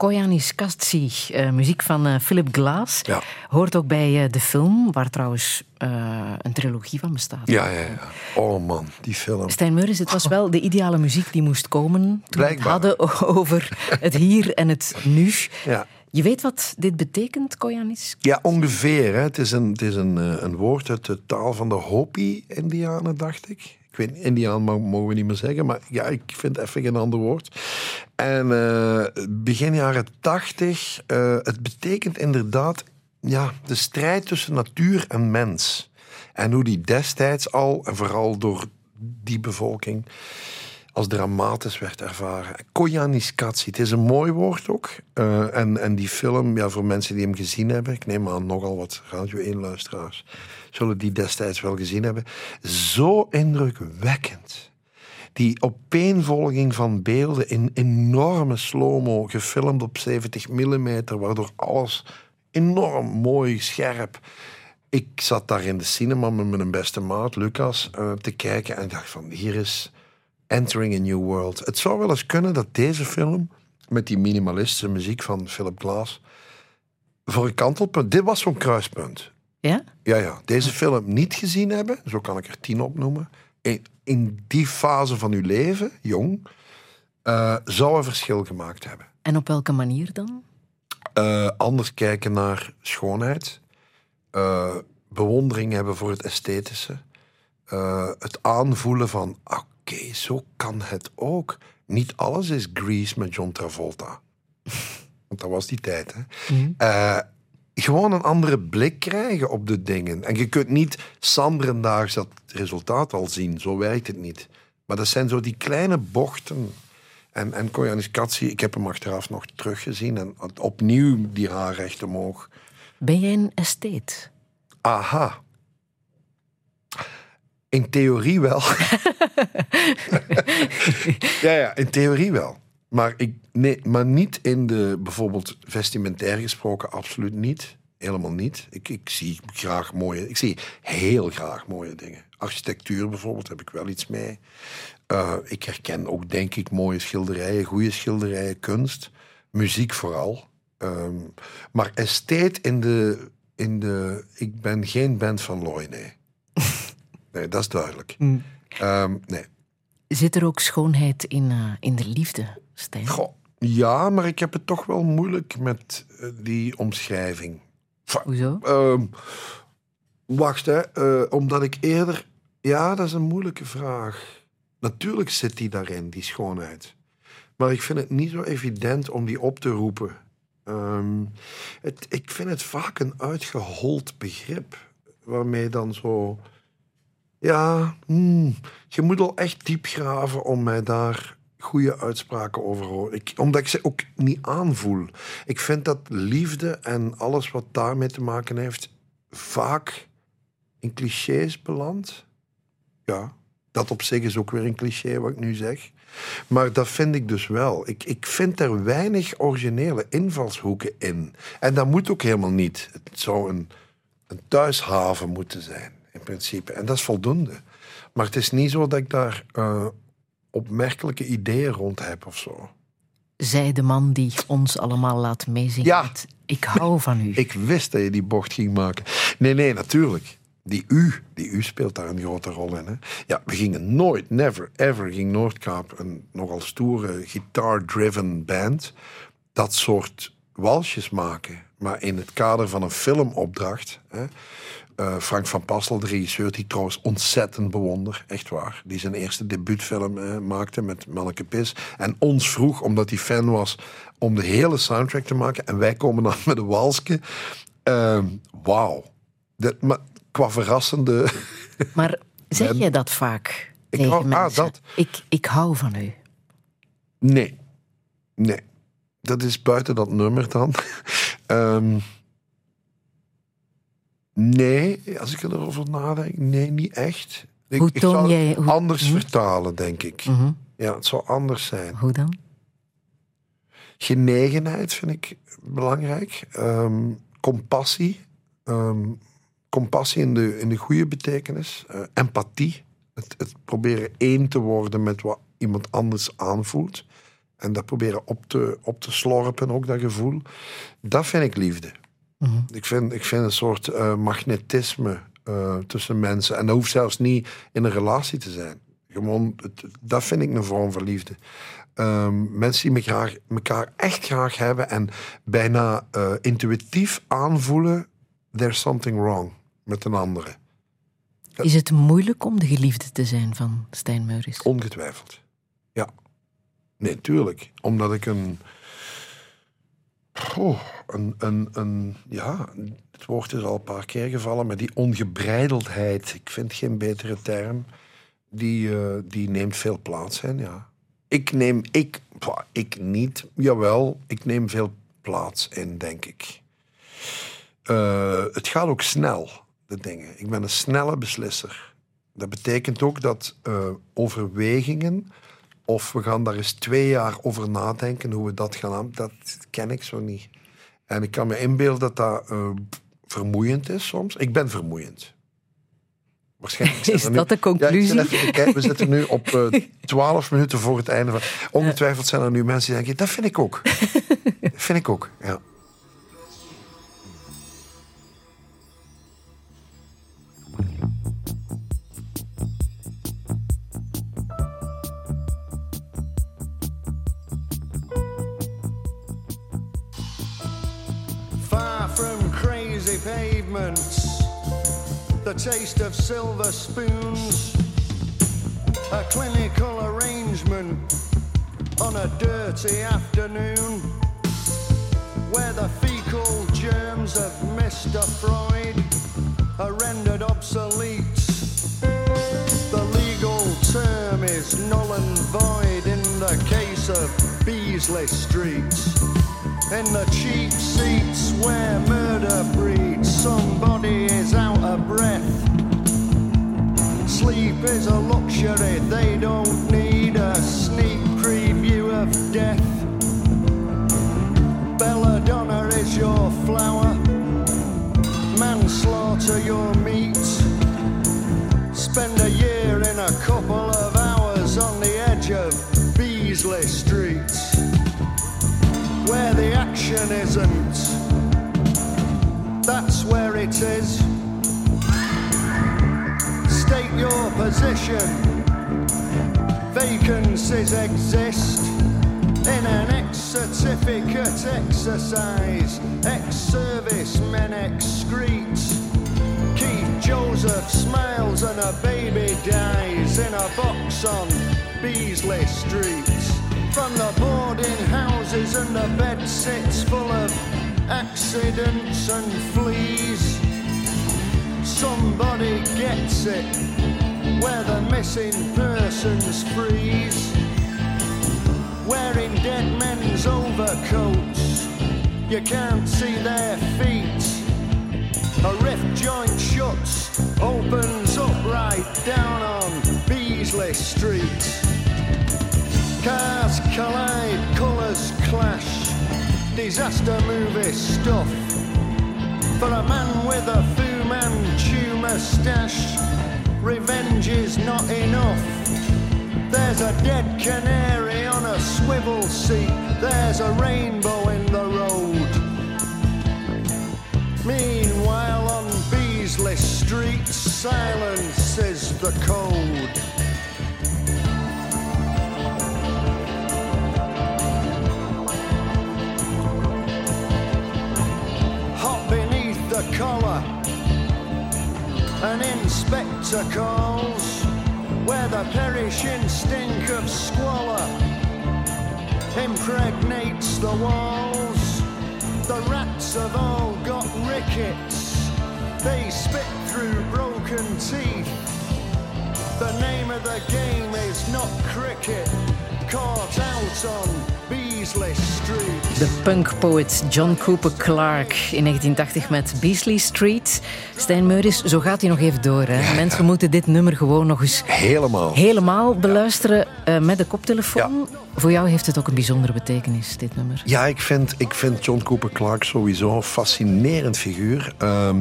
Koyanis Kastsi, eh, muziek van eh, Philip Glass. Ja. Hoort ook bij eh, de film, waar trouwens een trilogie van bestaat. Ja, ja, ja. Oh man, die film. Stijn Meuris, het was wel de ideale muziek die moest komen toen we het Blijkbaar. hadden over het hier en het nu. Ja. Je weet wat dit betekent, Koyanis? Ja, ongeveer. Hè. Het is, een, het is een, een woord uit de taal van de Hopi-Indianen, dacht ik. Ik weet niet, Indiaan mo- mogen we niet meer zeggen, maar ja, ik vind even geen ander woord. En eh, begin jaren tachtig, eh, het betekent inderdaad ja, de strijd tussen natuur en mens. En hoe die destijds al, en vooral door die bevolking, als dramatisch werd ervaren. Koyaanisqatsi, het is een mooi woord ook. Eh, en, en die film, ja, voor mensen die hem gezien hebben, ik neem aan nogal wat Radio 1-luisteraars, zullen die destijds wel gezien hebben. Zo indrukwekkend. Die opeenvolging van beelden in enorme slow-mo, gefilmd op 70 mm, waardoor alles enorm mooi, scherp. Ik zat daar in de cinema met mijn beste maat, Lucas, eh, te kijken en dacht van, hier is Entering a New World. Het zou wel eens kunnen dat deze film, met die minimalistische muziek van Philip Glass, voor een kantelpunt, dit was zo'n kruispunt. Ja? Ja, ja. Deze film niet gezien hebben, zo kan ik er tien opnoemen, in, in die fase van uw leven, jong, eh, zou een verschil gemaakt hebben. En op welke manier dan? Eh, anders kijken naar schoonheid, eh, bewondering hebben voor het esthetische, het aanvoelen van, oké, zo kan het ook. Niet alles is Grease met John Travolta. Want dat was die tijd, hè. Eh, gewoon een andere blik krijgen op de dingen. En je kunt niet sanderendaags dat resultaat al zien. Zo werkt het niet. Maar dat zijn zo die kleine bochten. En, en Koyanis Katsi, ik heb hem achteraf nog teruggezien. En opnieuw die haar recht omhoog. Ben jij een estate? Aha. In theorie wel. ja, ja, in theorie wel. Maar, ik, nee, maar niet in de, bijvoorbeeld vestimentair gesproken, absoluut niet. Helemaal niet. Ik, ik zie graag mooie, ik zie heel graag mooie dingen. Architectuur bijvoorbeeld heb ik wel iets mee. Eh, ik herken ook, denk ik, mooie schilderijen, goede schilderijen, kunst. Muziek vooral. Ehm, maar estate in de, in de... Ik ben geen band van Loy, nee. Nee, dat is duidelijk. Ehm, nee. Zit er ook schoonheid in, eh, in de liefde, Stijn? Goh, ja, maar ik heb het toch wel moeilijk met eh, die omschrijving. Va- Hoezo? Ehm, wacht, hè. eh, omdat ik eerder... Ja, dat is een moeilijke vraag. Natuurlijk zit die daarin, die schoonheid. Maar ik vind het niet zo evident om die op te roepen. Ehm, het, ik vind het vaak een uitgehold begrip. Waarmee dan zo... Ja, hmm, je moet al echt diep graven om mij daar goede uitspraken over horen. Ik, omdat ik ze ook niet aanvoel. Ik vind dat liefde en alles wat daarmee te maken heeft... vaak in clichés belandt. Ja, dat op zich is ook weer een cliché wat ik nu zeg. Maar dat vind ik dus wel. Ik, ik vind er weinig originele invalshoeken in. En dat moet ook helemaal niet. Het zou een, een thuishaven moeten zijn, in principe. En dat is voldoende. Maar het is niet zo dat ik daar eh, opmerkelijke ideeën rond heb of zo. Zij de man die ons allemaal laat meezingen. Ja. Ik hou van u. Ik wist dat je die bocht ging maken. Nee, nee, natuurlijk. Die U, die U speelt daar een grote rol in. Hè? Ja, we gingen nooit, never, ever ging Noordkaap, een nogal stoere guitar-driven band, dat soort walsjes maken. Maar in het kader van een filmopdracht. Hè? Eh, Frank van Passel, de regisseur, die trouwens ontzettend bewonder, echt waar. Die zijn eerste debuutfilm eh, maakte met Melke Pis. En ons vroeg, omdat hij fan was, om de hele soundtrack te maken. En wij komen dan met een walsje. Ehm, Wauw. Dat- Maar qua verrassende... Maar zeg Ben- jij dat vaak Ik tegen hou- ah, mensen? dat. Ik, ik hou van u. Nee. Nee. Dat is buiten dat nummer dan. Ehm, nee, als ik erover nadenk, nee, niet echt. Ik, Hoe ik toon zou jij- het hoe- anders hm? vertalen, denk ik. Mhm. Ja, het zou anders zijn. Hoe dan? Genegenheid vind ik belangrijk. Ehm, compassie. Ehm, compassie in de, in de goede betekenis. Eh, empathie. Het, het proberen één te worden met wat iemand anders aanvoelt. En dat proberen op te, op te slorpen, ook dat gevoel. Dat vind ik liefde. Ik, vind, ik vind een soort eh, magnetisme eh, tussen mensen. En dat hoeft zelfs niet in een relatie te zijn. Gewoon, het- dat vind ik een vorm van liefde. Ehm, mensen die elkaar, elkaar echt graag hebben en bijna eh, intuïtief aanvoelen: there's something wrong met een andere. Is het moeilijk om de geliefde te zijn van Stijn Meuris? Ongetwijfeld. Ja. Nee, tuurlijk. Omdat ik een. Oh, een, een, een. Ja, het woord is al een paar keer gevallen, maar die ongebreideldheid, ik vind geen betere term, die, eh, die neemt veel plaats in, ja. Ik neem, ik, ik niet, jawel, ik neem veel plaats in, denk ik. Eh, het gaat ook snel, de dingen. Ik ben een snelle beslisser. Dat betekent ook dat eh, overwegingen, of we gaan daar eens twee jaar over nadenken hoe we dat gaan aan, dat ken ik zo niet. En ik kan me inbeelden dat dat eh, vermoeiend is soms. Ik ben vermoeiend. Waarschijnlijk Is nu- dat de conclusie? Ja, even we zitten nu op eh, twaalf minuten voor het einde. Van, ongetwijfeld zijn er nu mensen die denken, dat vind ik ook. dat vind ik ook, ja. Pavements, the taste of silver spoons, a clinical arrangement on a dirty afternoon where the fecal germs of Mr. Freud are rendered obsolete. The legal term is null and void in the case of Beasley Street. In the cheap seats where murder breeds, somebody is out of breath. Sleep is a luxury, they don't need a sneak preview of death. Belladonna is your flower, manslaughter your the action isn't. That's where it is. State your position. Vacancies exist in an ex certificate exercise. Ex servicemen excrete. Keith Joseph smiles and a baby dies in a box on Beasley Street. From the boarding houses and the bed sits full of accidents and fleas. Somebody gets it where the missing persons freeze. Wearing dead men's overcoats, you can't see their feet. A rift joint shuts, opens up right down on Beasley Street. Cars collide, colours clash, disaster movie stuff. For a man with a Fu Manchu moustache, revenge is not enough. There's a dead canary on a swivel seat, there's a rainbow in the road. Meanwhile, on Beasley Street, silence is the code. An inspector calls where the perishing stink of squalor impregnates the walls. The rats have all got rickets, they spit through broken teeth. The name of the game is not cricket, caught out on Beasley Street. De punkpoet John Cooper Clarke in 1980 met Beasley Street. Stijn Meuris, zo gaat hij nog even door. Hè? Mensen moeten dit nummer gewoon nog eens Helemaal. helemaal beluisteren eh, met de koptelefoon. Voor jou heeft het ook een bijzondere betekenis, dit nummer. Ja, ik vind, ik vind John Cooper Clarke sowieso een fascinerend figuur. Ehm,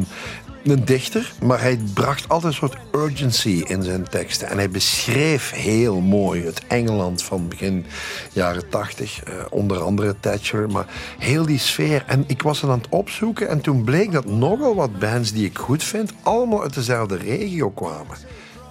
een dichter, maar hij bracht altijd een soort urgency in zijn teksten. En hij beschreef heel mooi het Engeland van begin jaren tachtig. eh, onder andere Thatcher, maar heel die sfeer. En ik was het aan het opzoeken en toen bleek dat nogal wat bands die ik goed vind... allemaal uit dezelfde regio kwamen.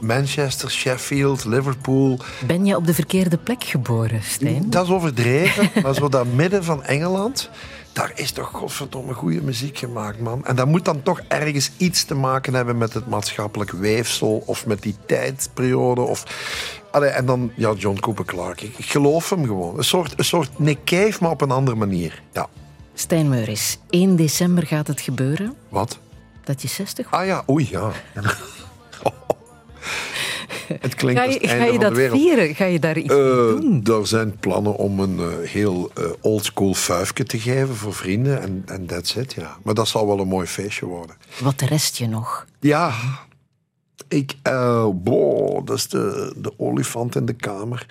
Manchester, Sheffield, Liverpool. Ben je op de verkeerde plek geboren, Stijn? Dat is overdreven, maar zo dat midden van Engeland... Daar is toch godverdomme goede muziek gemaakt, man. En dat moet dan toch ergens iets te maken hebben met het maatschappelijk weefsel... of met die tijdsperiode, of... Allee, en dan, ja, John Cooper Clarke. Ik, geloof hem gewoon. Een soort, een soort Nick Cave, maar op een andere manier. Ja. Stijn Meuris, 1 december gaat het gebeuren Wat? dat je 60 wordt. Ah ja, oei, ja. Het klinkt Ga als je, het ga einde je van dat vieren? Ga je daar iets mee Eh, doen? er zijn plannen om een eh, heel eh, oldschool fuifje te geven voor vrienden. En en that's it, ja. Maar dat zal wel een mooi feestje worden. Wat rest je nog? Ja, ik... boh, dat is de, de olifant in de kamer.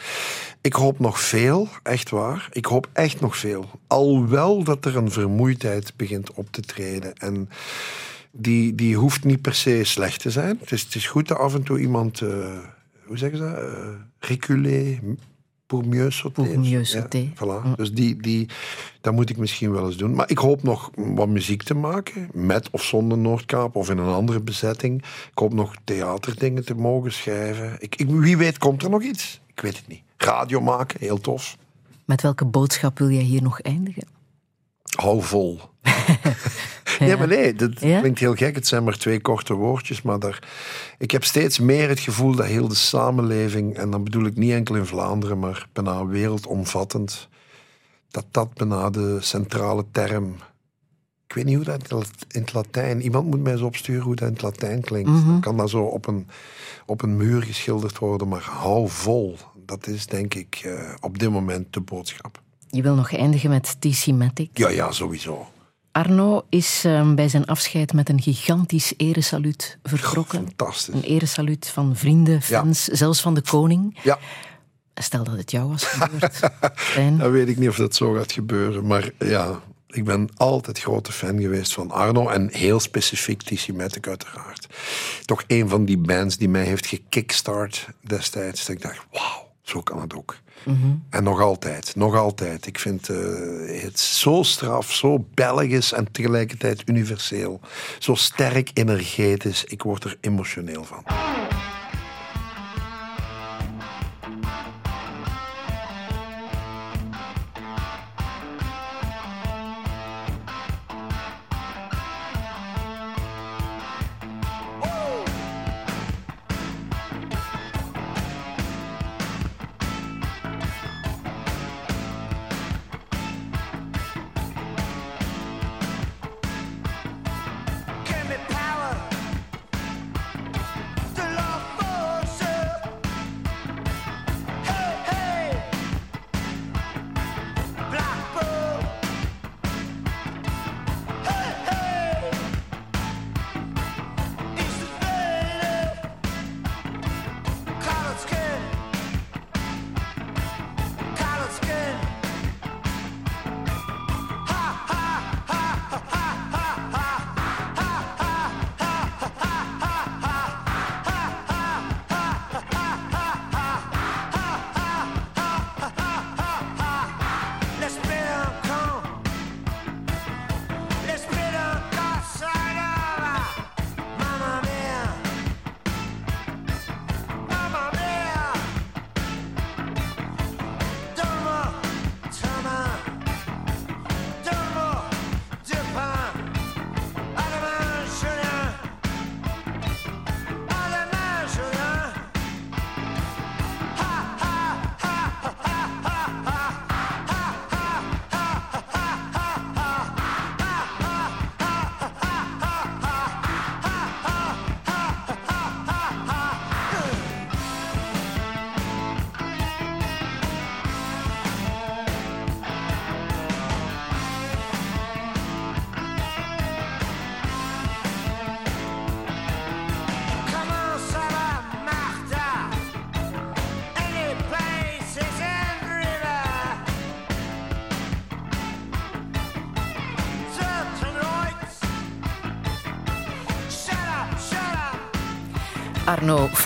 Ik hoop nog veel, echt waar. Ik hoop echt nog veel. Alhoewel dat er een vermoeidheid begint op te treden. En die, die hoeft niet per se slecht te zijn. Het is, het is goed dat af en toe iemand... eh, hoe zeggen ze dat? Eh, reculer pour mieux sauter. Pour mieux sauter. Ja, voilà. Dus die, die, dat moet ik misschien wel eens doen. Maar ik hoop nog wat muziek te maken. Met of zonder Noordkaap. Of in een andere bezetting. Ik hoop nog theaterdingen te mogen schrijven. Ik, ik, wie weet komt er nog iets. Ik weet het niet. Radio maken, heel tof. Met welke boodschap wil jij hier nog eindigen? Hou vol. Nee, maar nee, dat Ja? klinkt heel gek. Het zijn maar twee korte woordjes, maar daar, ik heb steeds meer het gevoel dat heel de samenleving, en dan bedoel ik niet enkel in Vlaanderen, maar bijna wereldomvattend, dat dat bijna de centrale term. Ik weet niet hoe dat in het Latijn. Iemand moet mij eens opsturen hoe dat in het Latijn klinkt. Dan kan dat zo op een, op een muur geschilderd worden, maar hou vol. Dat is denk ik eh, op dit moment de boodschap. Je wil nog eindigen met TC Matic. Ja, ja, sowieso. Arno is ehm, bij zijn afscheid met een gigantisch eresaluut vertrokken. Fantastisch. Een eresaluut van vrienden, fans, zelfs van de koning. Ja. Stel dat het jou was gebeurd. Dan weet ik niet of dat zo gaat gebeuren. Maar ja, ik ben altijd grote fan geweest van Arno. En heel specifiek TC Matic uiteraard. Toch een van die bands die mij heeft gekickstart destijds. Dat ik dacht, wauw, zo kan het ook. En nog altijd, nog altijd. Ik vind eh, het zo straf, zo Belgisch en tegelijkertijd universeel. Zo sterk energetisch. Ik word er emotioneel van.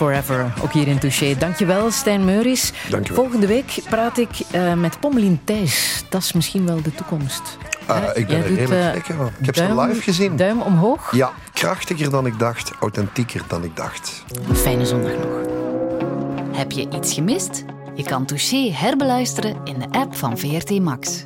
Forever, ook hier in Touché. Dankjewel, Stijn Meuris. Dankjewel. Volgende week praat ik eh, met Pommelien Thijs. Dat is misschien wel de toekomst. Ah, ik ben Jij er redelijk eh, zeker van. Ik heb ze live gezien. Duim omhoog. Ja, krachtiger dan ik dacht, authentieker dan ik dacht. Fijne zondag nog. Heb je iets gemist? Je kan Touché herbeluisteren in de app van VRT Max.